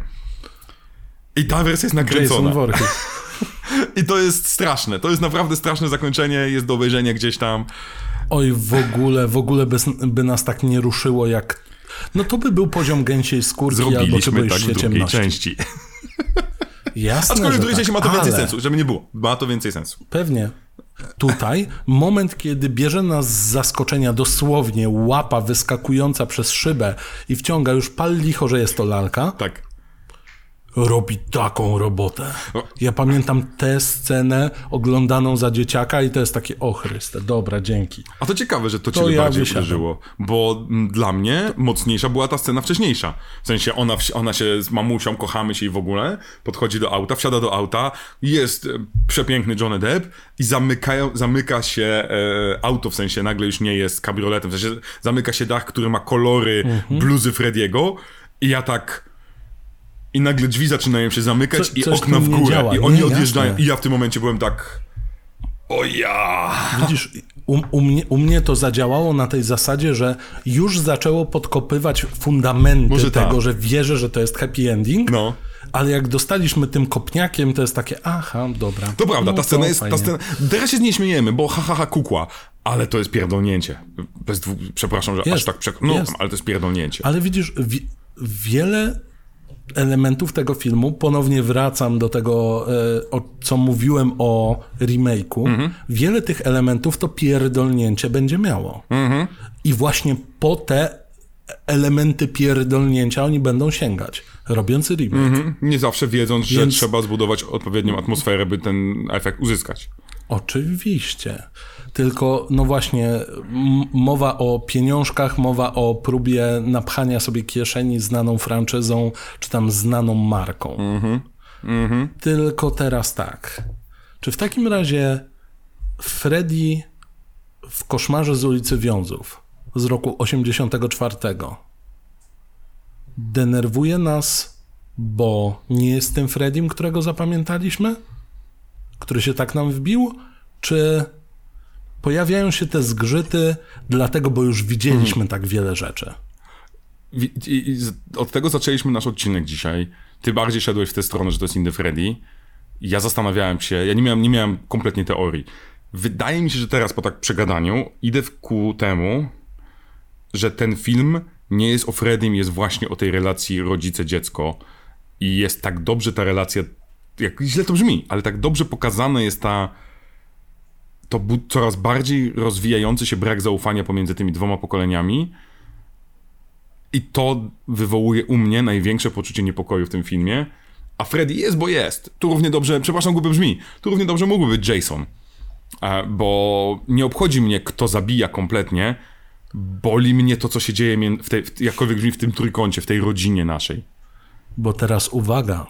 I ta wersja jest nakręcona. Jason. I to jest straszne. To jest naprawdę straszne zakończenie. Jest do obejrzenia gdzieś tam. Oj, w ogóle, w ogóle by, by nas tak nie ruszyło jak... No to by był poziom gęsiej skórki albo Zrobiliśmy boisz tak się w drugiej części. Jasne, Aczkolwiek w drugiej tak, części ma to więcej ale sensu, żeby nie było. Ma to więcej sensu. Pewnie. Tutaj moment, kiedy bierze nas z zaskoczenia dosłownie łapa wyskakująca przez szybę i wciąga już pal licho, że jest to lalka, Tak. Robi taką robotę. Ja pamiętam tę scenę oglądaną za dzieciaka i to jest takie, o Chryste, dobra, dzięki. A to ciekawe, że to, To ciebie ja bardziej wysiadam. uderzyło, bo dla mnie mocniejsza była ta scena wcześniejsza. W sensie ona, ona się z mamusią, kochamy się i w ogóle, podchodzi do auta, wsiada do auta, jest e, przepiękny Johnny Depp i zamykają, zamyka się e, auto, w sensie nagle już nie jest kabrioletem, w sensie zamyka się dach, który ma kolory Mhm. bluzy Frediego i ja tak... I nagle drzwi zaczynają się zamykać Co- i okna w górę. działa. I oni Nie, odjeżdżają. jasne. I ja w tym momencie byłem tak... O ja! Widzisz, u, u, mnie, u mnie to zadziałało na tej zasadzie, że już zaczęło podkopywać fundamenty Może tego, tak. że wierzę, że to jest happy ending, No. ale jak dostaliśmy tym kopniakiem, to jest takie, aha, dobra. To prawda, no ta scena jest. fajnie. Ta scena, teraz się z niej śmiejemy, bo ha, ha, ha, kukła, ale to jest pierdolnięcie. Bez przepraszam, że aż Jest, tak przek... No, jest. ale to jest pierdolnięcie. Ale widzisz, wi- wiele elementów tego filmu, ponownie wracam do tego, e, o, co mówiłem o remake'u, Mhm. wiele tych elementów to pierdolnięcie będzie miało. Mhm. I właśnie po te elementy pierdolnięcia oni będą sięgać, robiąc remake. Mhm. Nie zawsze wiedząc, że Więc- trzeba zbudować odpowiednią atmosferę, by ten efekt uzyskać. Oczywiście. Tylko, no właśnie, mowa o pieniążkach, mowa o próbie napchania sobie kieszeni znaną franczyzą, czy tam znaną marką. Tylko teraz tak. Czy w takim razie Freddy w Koszmarze z ulicy Wiązów z roku 84 denerwuje nas, bo nie jest tym Freddym, którego zapamiętaliśmy? który się tak nam wbił, czy pojawiają się te zgrzyty dlatego, bo już widzieliśmy tak wiele rzeczy? I, i od tego zaczęliśmy nasz odcinek dzisiaj. Ty bardziej szedłeś w tę stronę, że to jest inny Freddy. Ja zastanawiałem się, ja nie miałem, nie miałem kompletnie teorii. Wydaje mi się, że teraz po tak przegadaniu idę ku temu, że ten film nie jest o Freddym, jest właśnie o tej relacji rodzice-dziecko. I jest tak dobrze ta relacja, jak źle to brzmi, ale tak dobrze pokazana jest ta to coraz bardziej rozwijający się brak zaufania pomiędzy tymi dwoma pokoleniami. I to wywołuje u mnie największe poczucie niepokoju w tym filmie. A Freddy jest, bo jest. Tu równie dobrze, przepraszam, głupio brzmi, tu równie dobrze mógłby być Jason. E, Bo nie obchodzi mnie, kto zabija kompletnie. Boli mnie to, co się dzieje w tej, w, jakkolwiek brzmi w tym trójkącie, w tej rodzinie naszej. Bo teraz uwaga.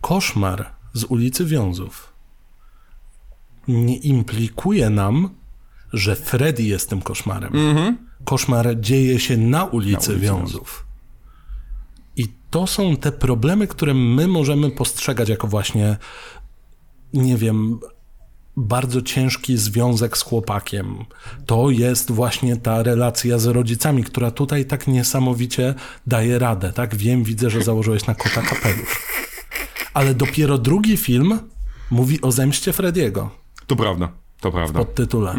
Koszmar z ulicy Wiązów nie implikuje nam, że Freddy jest tym koszmarem. Koszmar dzieje się na ulicy, ulicy Wiązów. I to są te problemy, które my możemy postrzegać jako właśnie, nie wiem, bardzo ciężki związek z chłopakiem. To jest właśnie ta relacja z rodzicami, która tutaj tak niesamowicie daje radę. Tak wiem, widzę, że założyłeś na kota kapelusz. Ale dopiero drugi film mówi o zemście Frediego To prawda, to prawda. pod tytule.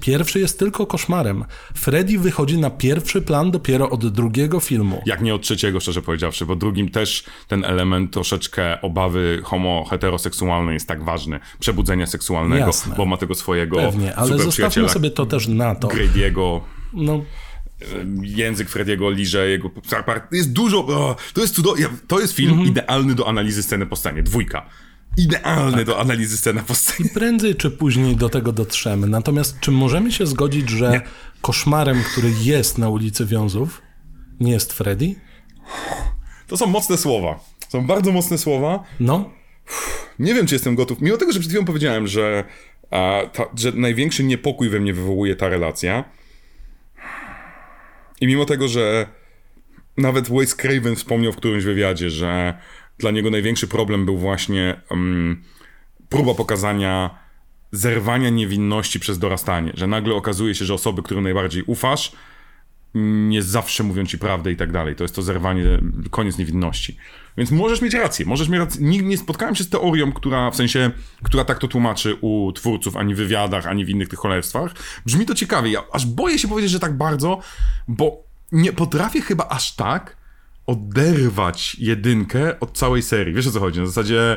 Pierwszy jest tylko koszmarem. Freddy wychodzi na pierwszy plan dopiero od drugiego filmu. Jak nie od trzeciego, szczerze powiedziawszy, bo drugim też ten element troszeczkę obawy homo-heteroseksualnej jest tak ważny. Przebudzenia seksualnego, Jasne. bo ma tego swojego Pewnie, ale zostawmy sobie to też na to. Grady'ego, No, język Frediego liże, jego... Jest dużo... To jest cudowne. To jest film Mhm. idealny do analizy sceny po scenie. Dwójka. Idealny Tak. do analizy sceny po scenie. prędzej czy później do tego dotrzemy. Natomiast czy możemy się zgodzić, że koszmarem, który jest na ulicy Wiązów, nie jest Freddy? To są mocne słowa. Są bardzo mocne słowa. No, Nie wiem, czy jestem gotów. Mimo tego, że przed chwilą powiedziałem, że, a, ta, że największy niepokój we mnie wywołuje ta relacja. I mimo tego, że nawet Wes Craven wspomniał w którymś wywiadzie, że dla niego największy problem był właśnie um, próba pokazania zerwania niewinności przez dorastanie, że nagle okazuje się, że osoby, którym najbardziej ufasz, nie zawsze mówią ci prawdę i tak dalej. To jest to zerwanie, koniec niewinności. Więc możesz mieć rację, możesz mieć rację. Nie, nie spotkałem się z teorią, która w sensie, która tak to tłumaczy u twórców, ani w wywiadach, ani w innych tych cholerstwach. Brzmi to ciekawie. Ja aż boję się powiedzieć, że tak bardzo, bo nie potrafię chyba aż tak oderwać jedynkę od całej serii. Wiesz o co chodzi? Na zasadzie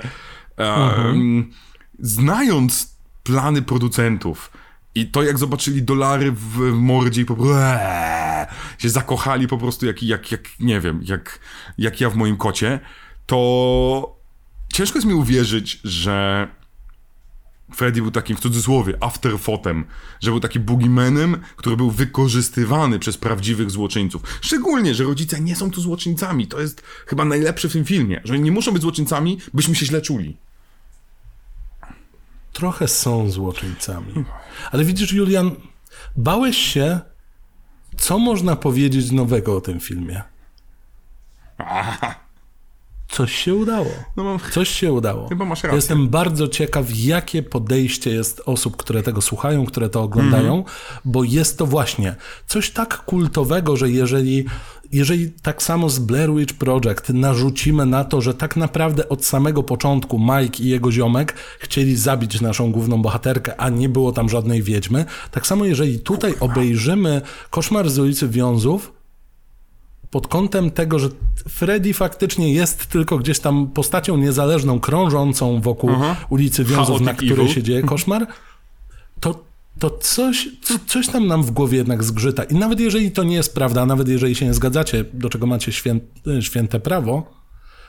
um, znając plany producentów i to jak zobaczyli dolary w mordzie i po prostu eee, się zakochali po prostu jak, jak, jak nie wiem, jak, jak ja w moim kocie, to ciężko jest mi uwierzyć, że Freddy był takim w cudzysłowie afterfotem, że był taki boogiemanem, który był wykorzystywany przez prawdziwych złoczyńców. Szczególnie, że rodzice nie są tu złoczyńcami. To jest chyba najlepsze w tym filmie, że nie muszą być złoczyńcami, byśmy się źle czuli. Trochę są złoczyńcami. Ale widzisz, Julian, bałeś się, co można powiedzieć nowego o tym filmie? Aha. Coś się udało. No mam... Coś się udało. Chyba masz rację. Jestem bardzo ciekaw, jakie podejście jest osób, które tego słuchają, które to oglądają, Mhm. bo jest to właśnie coś tak kultowego, że jeżeli, jeżeli tak samo z Blair Witch Project narzucimy na to, że tak naprawdę od samego początku Mike i jego ziomek chcieli zabić naszą główną bohaterkę, a nie było tam żadnej wiedźmy, tak samo jeżeli tutaj obejrzymy Koszmar z ulicy Wiązów, pod kątem tego, że Freddy faktycznie jest tylko gdzieś tam postacią niezależną, krążącą wokół ulicy Wiązów, na której evil. się dzieje koszmar, to, to coś, co, coś tam nam w głowie jednak zgrzyta. I nawet jeżeli to nie jest prawda, nawet jeżeli się nie zgadzacie, do czego macie świę, święte prawo,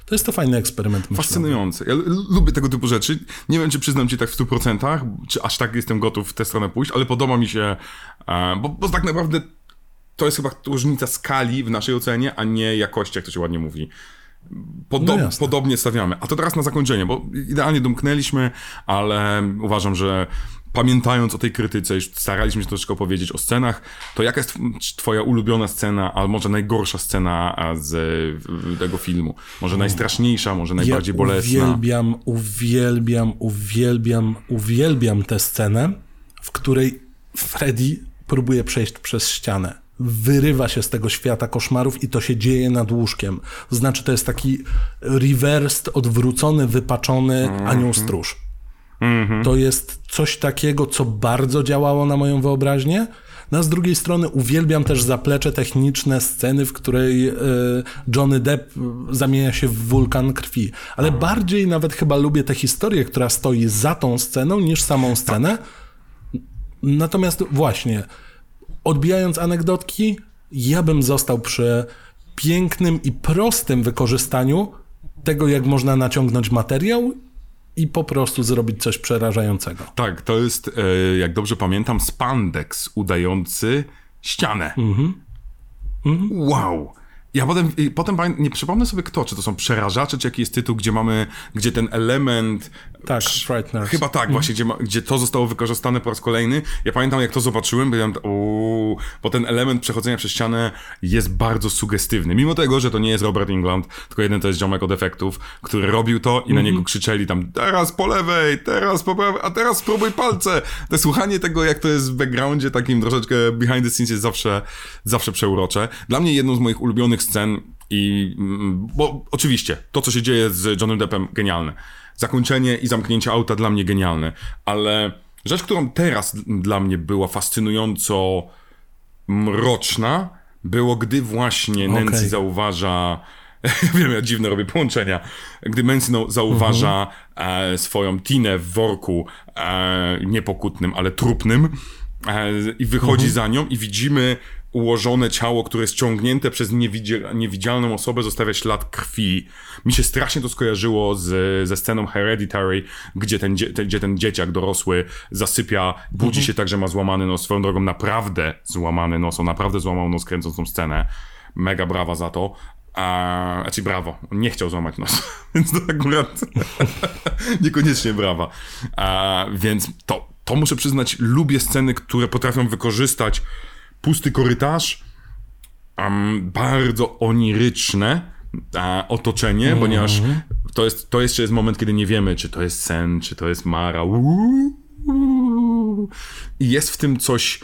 to jest to fajny eksperyment myślowy. Fascynujące. Ja lubię tego typu rzeczy. Nie wiem, czy przyznam ci tak w 100%, czy aż tak jestem gotów w tę stronę pójść, ale podoba mi się, e, bo, bo tak naprawdę to jest chyba różnica skali w naszej ocenie, a nie jakości, jak to się ładnie mówi. Podo- No podobnie stawiamy. A to teraz na zakończenie, bo idealnie domknęliśmy, ale uważam, że pamiętając o tej krytyce, już staraliśmy się troszeczkę opowiedzieć o scenach, to jaka jest twoja ulubiona scena, a może najgorsza scena z tego filmu? Może najstraszniejsza, może najbardziej ja bolesna? Uwielbiam, uwielbiam, uwielbiam, uwielbiam tę scenę, w której Freddy próbuje przejść przez ścianę. Wyrywa się z tego świata koszmarów i to się dzieje nad łóżkiem. To znaczy, to jest taki reversed, odwrócony, wypaczony anioł stróż. To jest coś takiego, co bardzo działało na moją wyobraźnię. No, a z drugiej strony uwielbiam też zaplecze techniczne sceny, w której e, Johnny Depp zamienia się w wulkan krwi. Ale bardziej nawet chyba lubię tę historię, która stoi za tą sceną, niż samą scenę. Natomiast właśnie, odbijając anegdotki, ja bym został przy pięknym i prostym wykorzystaniu tego, jak można naciągnąć materiał i po prostu zrobić coś przerażającego. Tak, to jest, e, jak dobrze pamiętam, spandex udający ścianę. Mhm. Wow! Ja potem, potem nie przypomnę sobie kto, czy to są przerażacze, czy jaki jest tytuł, gdzie mamy, gdzie ten element... Tak, Frighteners. Chyba tak, właśnie, gdzie, ma, gdzie to zostało wykorzystane po raz kolejny. Ja pamiętam, jak to zobaczyłem, byłem, uuu, bo ten element przechodzenia przez ścianę jest bardzo sugestywny. Mimo tego, że to nie jest Robert England, tylko jeden to jest ziomek od efektów, który robił to i na niego krzyczeli tam teraz po lewej, teraz po prawej, a teraz spróbuj palce. To słuchanie tego, jak to jest w backgroundzie, takim troszeczkę behind the scenes jest zawsze, zawsze przeurocze. Dla mnie jedną z moich ulubionych scen i, mm, bo oczywiście, to co się dzieje z Johnnym Deppem, genialne. Zakończenie i zamknięcie auta dla mnie genialne, ale rzecz, którą teraz dla mnie była fascynująco mroczna, było gdy właśnie Nancy Okej. zauważa Wiem, ja dziwne robię połączenia. Gdy Manson zauważa e, swoją Tinę w worku e, niepokutnym, ale trupnym e, i wychodzi za nią i widzimy ułożone ciało, które jest ciągnięte przez niewidzial- niewidzialną osobę, zostawia ślad krwi. Mi się strasznie to skojarzyło z, ze sceną Hereditary, gdzie ten, dzie- ten, gdzie ten dzieciak dorosły zasypia, budzi się tak, że ma złamany nos. Swoją drogą naprawdę złamany nos, on naprawdę złamał nos kręcąc tą scenę. Mega brawa za to. A, znaczy brawo, nie chciał złamać nos, więc to akurat niekoniecznie brawa. A, więc to, to muszę przyznać, lubię sceny, które potrafią wykorzystać pusty korytarz um, bardzo oniryczne a, otoczenie, Mhm. ponieważ to, jest, to jeszcze jest moment, kiedy nie wiemy, czy to jest sen, czy to jest Mara. Uuu, uuu. I jest w tym coś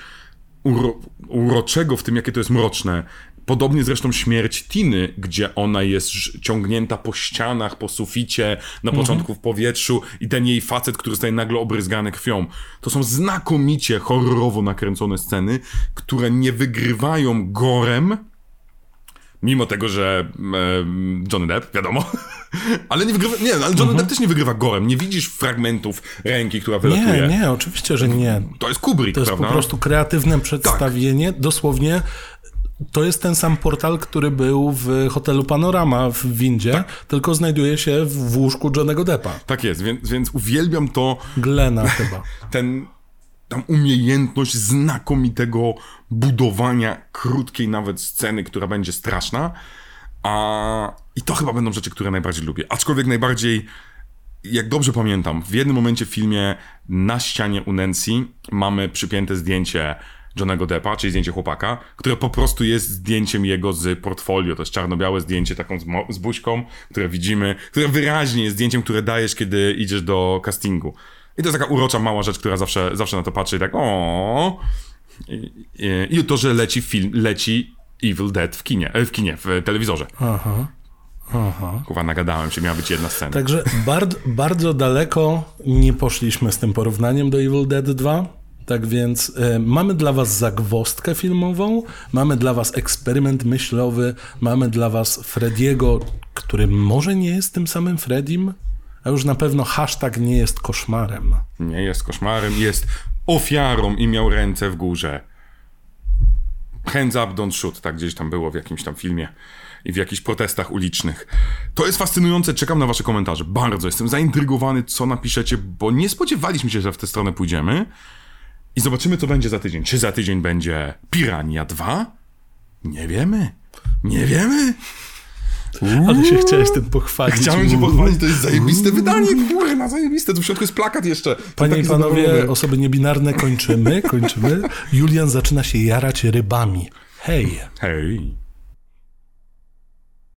uro, uroczego, w tym, jakie to jest mroczne. Podobnie zresztą śmierć Tiny, gdzie ona jest ciągnięta po ścianach, po suficie, na początku w powietrzu i ten jej facet, który zostaje nagle obryzgany krwią. To są znakomicie horrorowo nakręcone sceny, które nie wygrywają gorem, mimo tego, że e, Johnny Depp, wiadomo, ale nie wygrywa, nie, ale Johnny Depp też nie wygrywa gorem. Nie widzisz fragmentów ręki, która wylatuje. Nie, nie, oczywiście, że nie. To jest Kubrick, To jest prawda? po prostu kreatywne przedstawienie. Dosłownie to jest ten sam portal, który był w hotelu Panorama w windzie, Tak. tylko znajduje się w, łóżku Johnego Deppa. Tak jest, więc, więc uwielbiam to, Glena chyba. ten, tam umiejętność znakomitego budowania krótkiej nawet sceny, która będzie straszna. A, I to chyba będą rzeczy, które najbardziej lubię. Aczkolwiek najbardziej, jak dobrze pamiętam, w jednym momencie w filmie na ścianie u Nancy mamy przypięte zdjęcie Johnego Deppa, czyli zdjęcie chłopaka, które po prostu jest zdjęciem jego z portfolio. To jest czarno-białe zdjęcie taką z, z buźką, które widzimy, które wyraźnie jest zdjęciem, które dajesz, kiedy idziesz do castingu. I to jest taka urocza mała rzecz, która zawsze, zawsze na to patrzy i tak o. I, i, I to, że leci film, leci Evil Dead w kinie, e, w kinie, w telewizorze. Aha. Aha. Kurwa, nagadałem się, miała być jedna scena. Także bardzo, bardzo daleko nie poszliśmy z tym porównaniem do Evil Dead 2. Tak więc e, mamy dla was zagwozdkę filmową, mamy dla was eksperyment myślowy, mamy dla was Frediego, który może nie jest tym samym Fredim, a już na pewno hashtag nie jest koszmarem. Nie jest koszmarem, jest ofiarą i miał ręce w górze. Hands up, don't shoot, tak gdzieś tam było w jakimś tam filmie i w jakichś protestach ulicznych. To jest fascynujące, czekam na wasze komentarze. Bardzo jestem zaintrygowany, co napiszecie, bo nie spodziewaliśmy się, że w tę stronę pójdziemy. I zobaczymy, co będzie za tydzień. Czy za tydzień będzie Pirania 2? Nie wiemy. Nie wiemy. Ale się chciałeś tym pochwalić. Chciałem się pochwalić, to jest zajebiste wydanie, kurwa, zajebiste. Tu w środku jest plakat jeszcze. Panie i taki panowie, zadowolony. osoby niebinarne, kończymy, kończymy. Julian zaczyna się jarać rybami. Hej! Hej.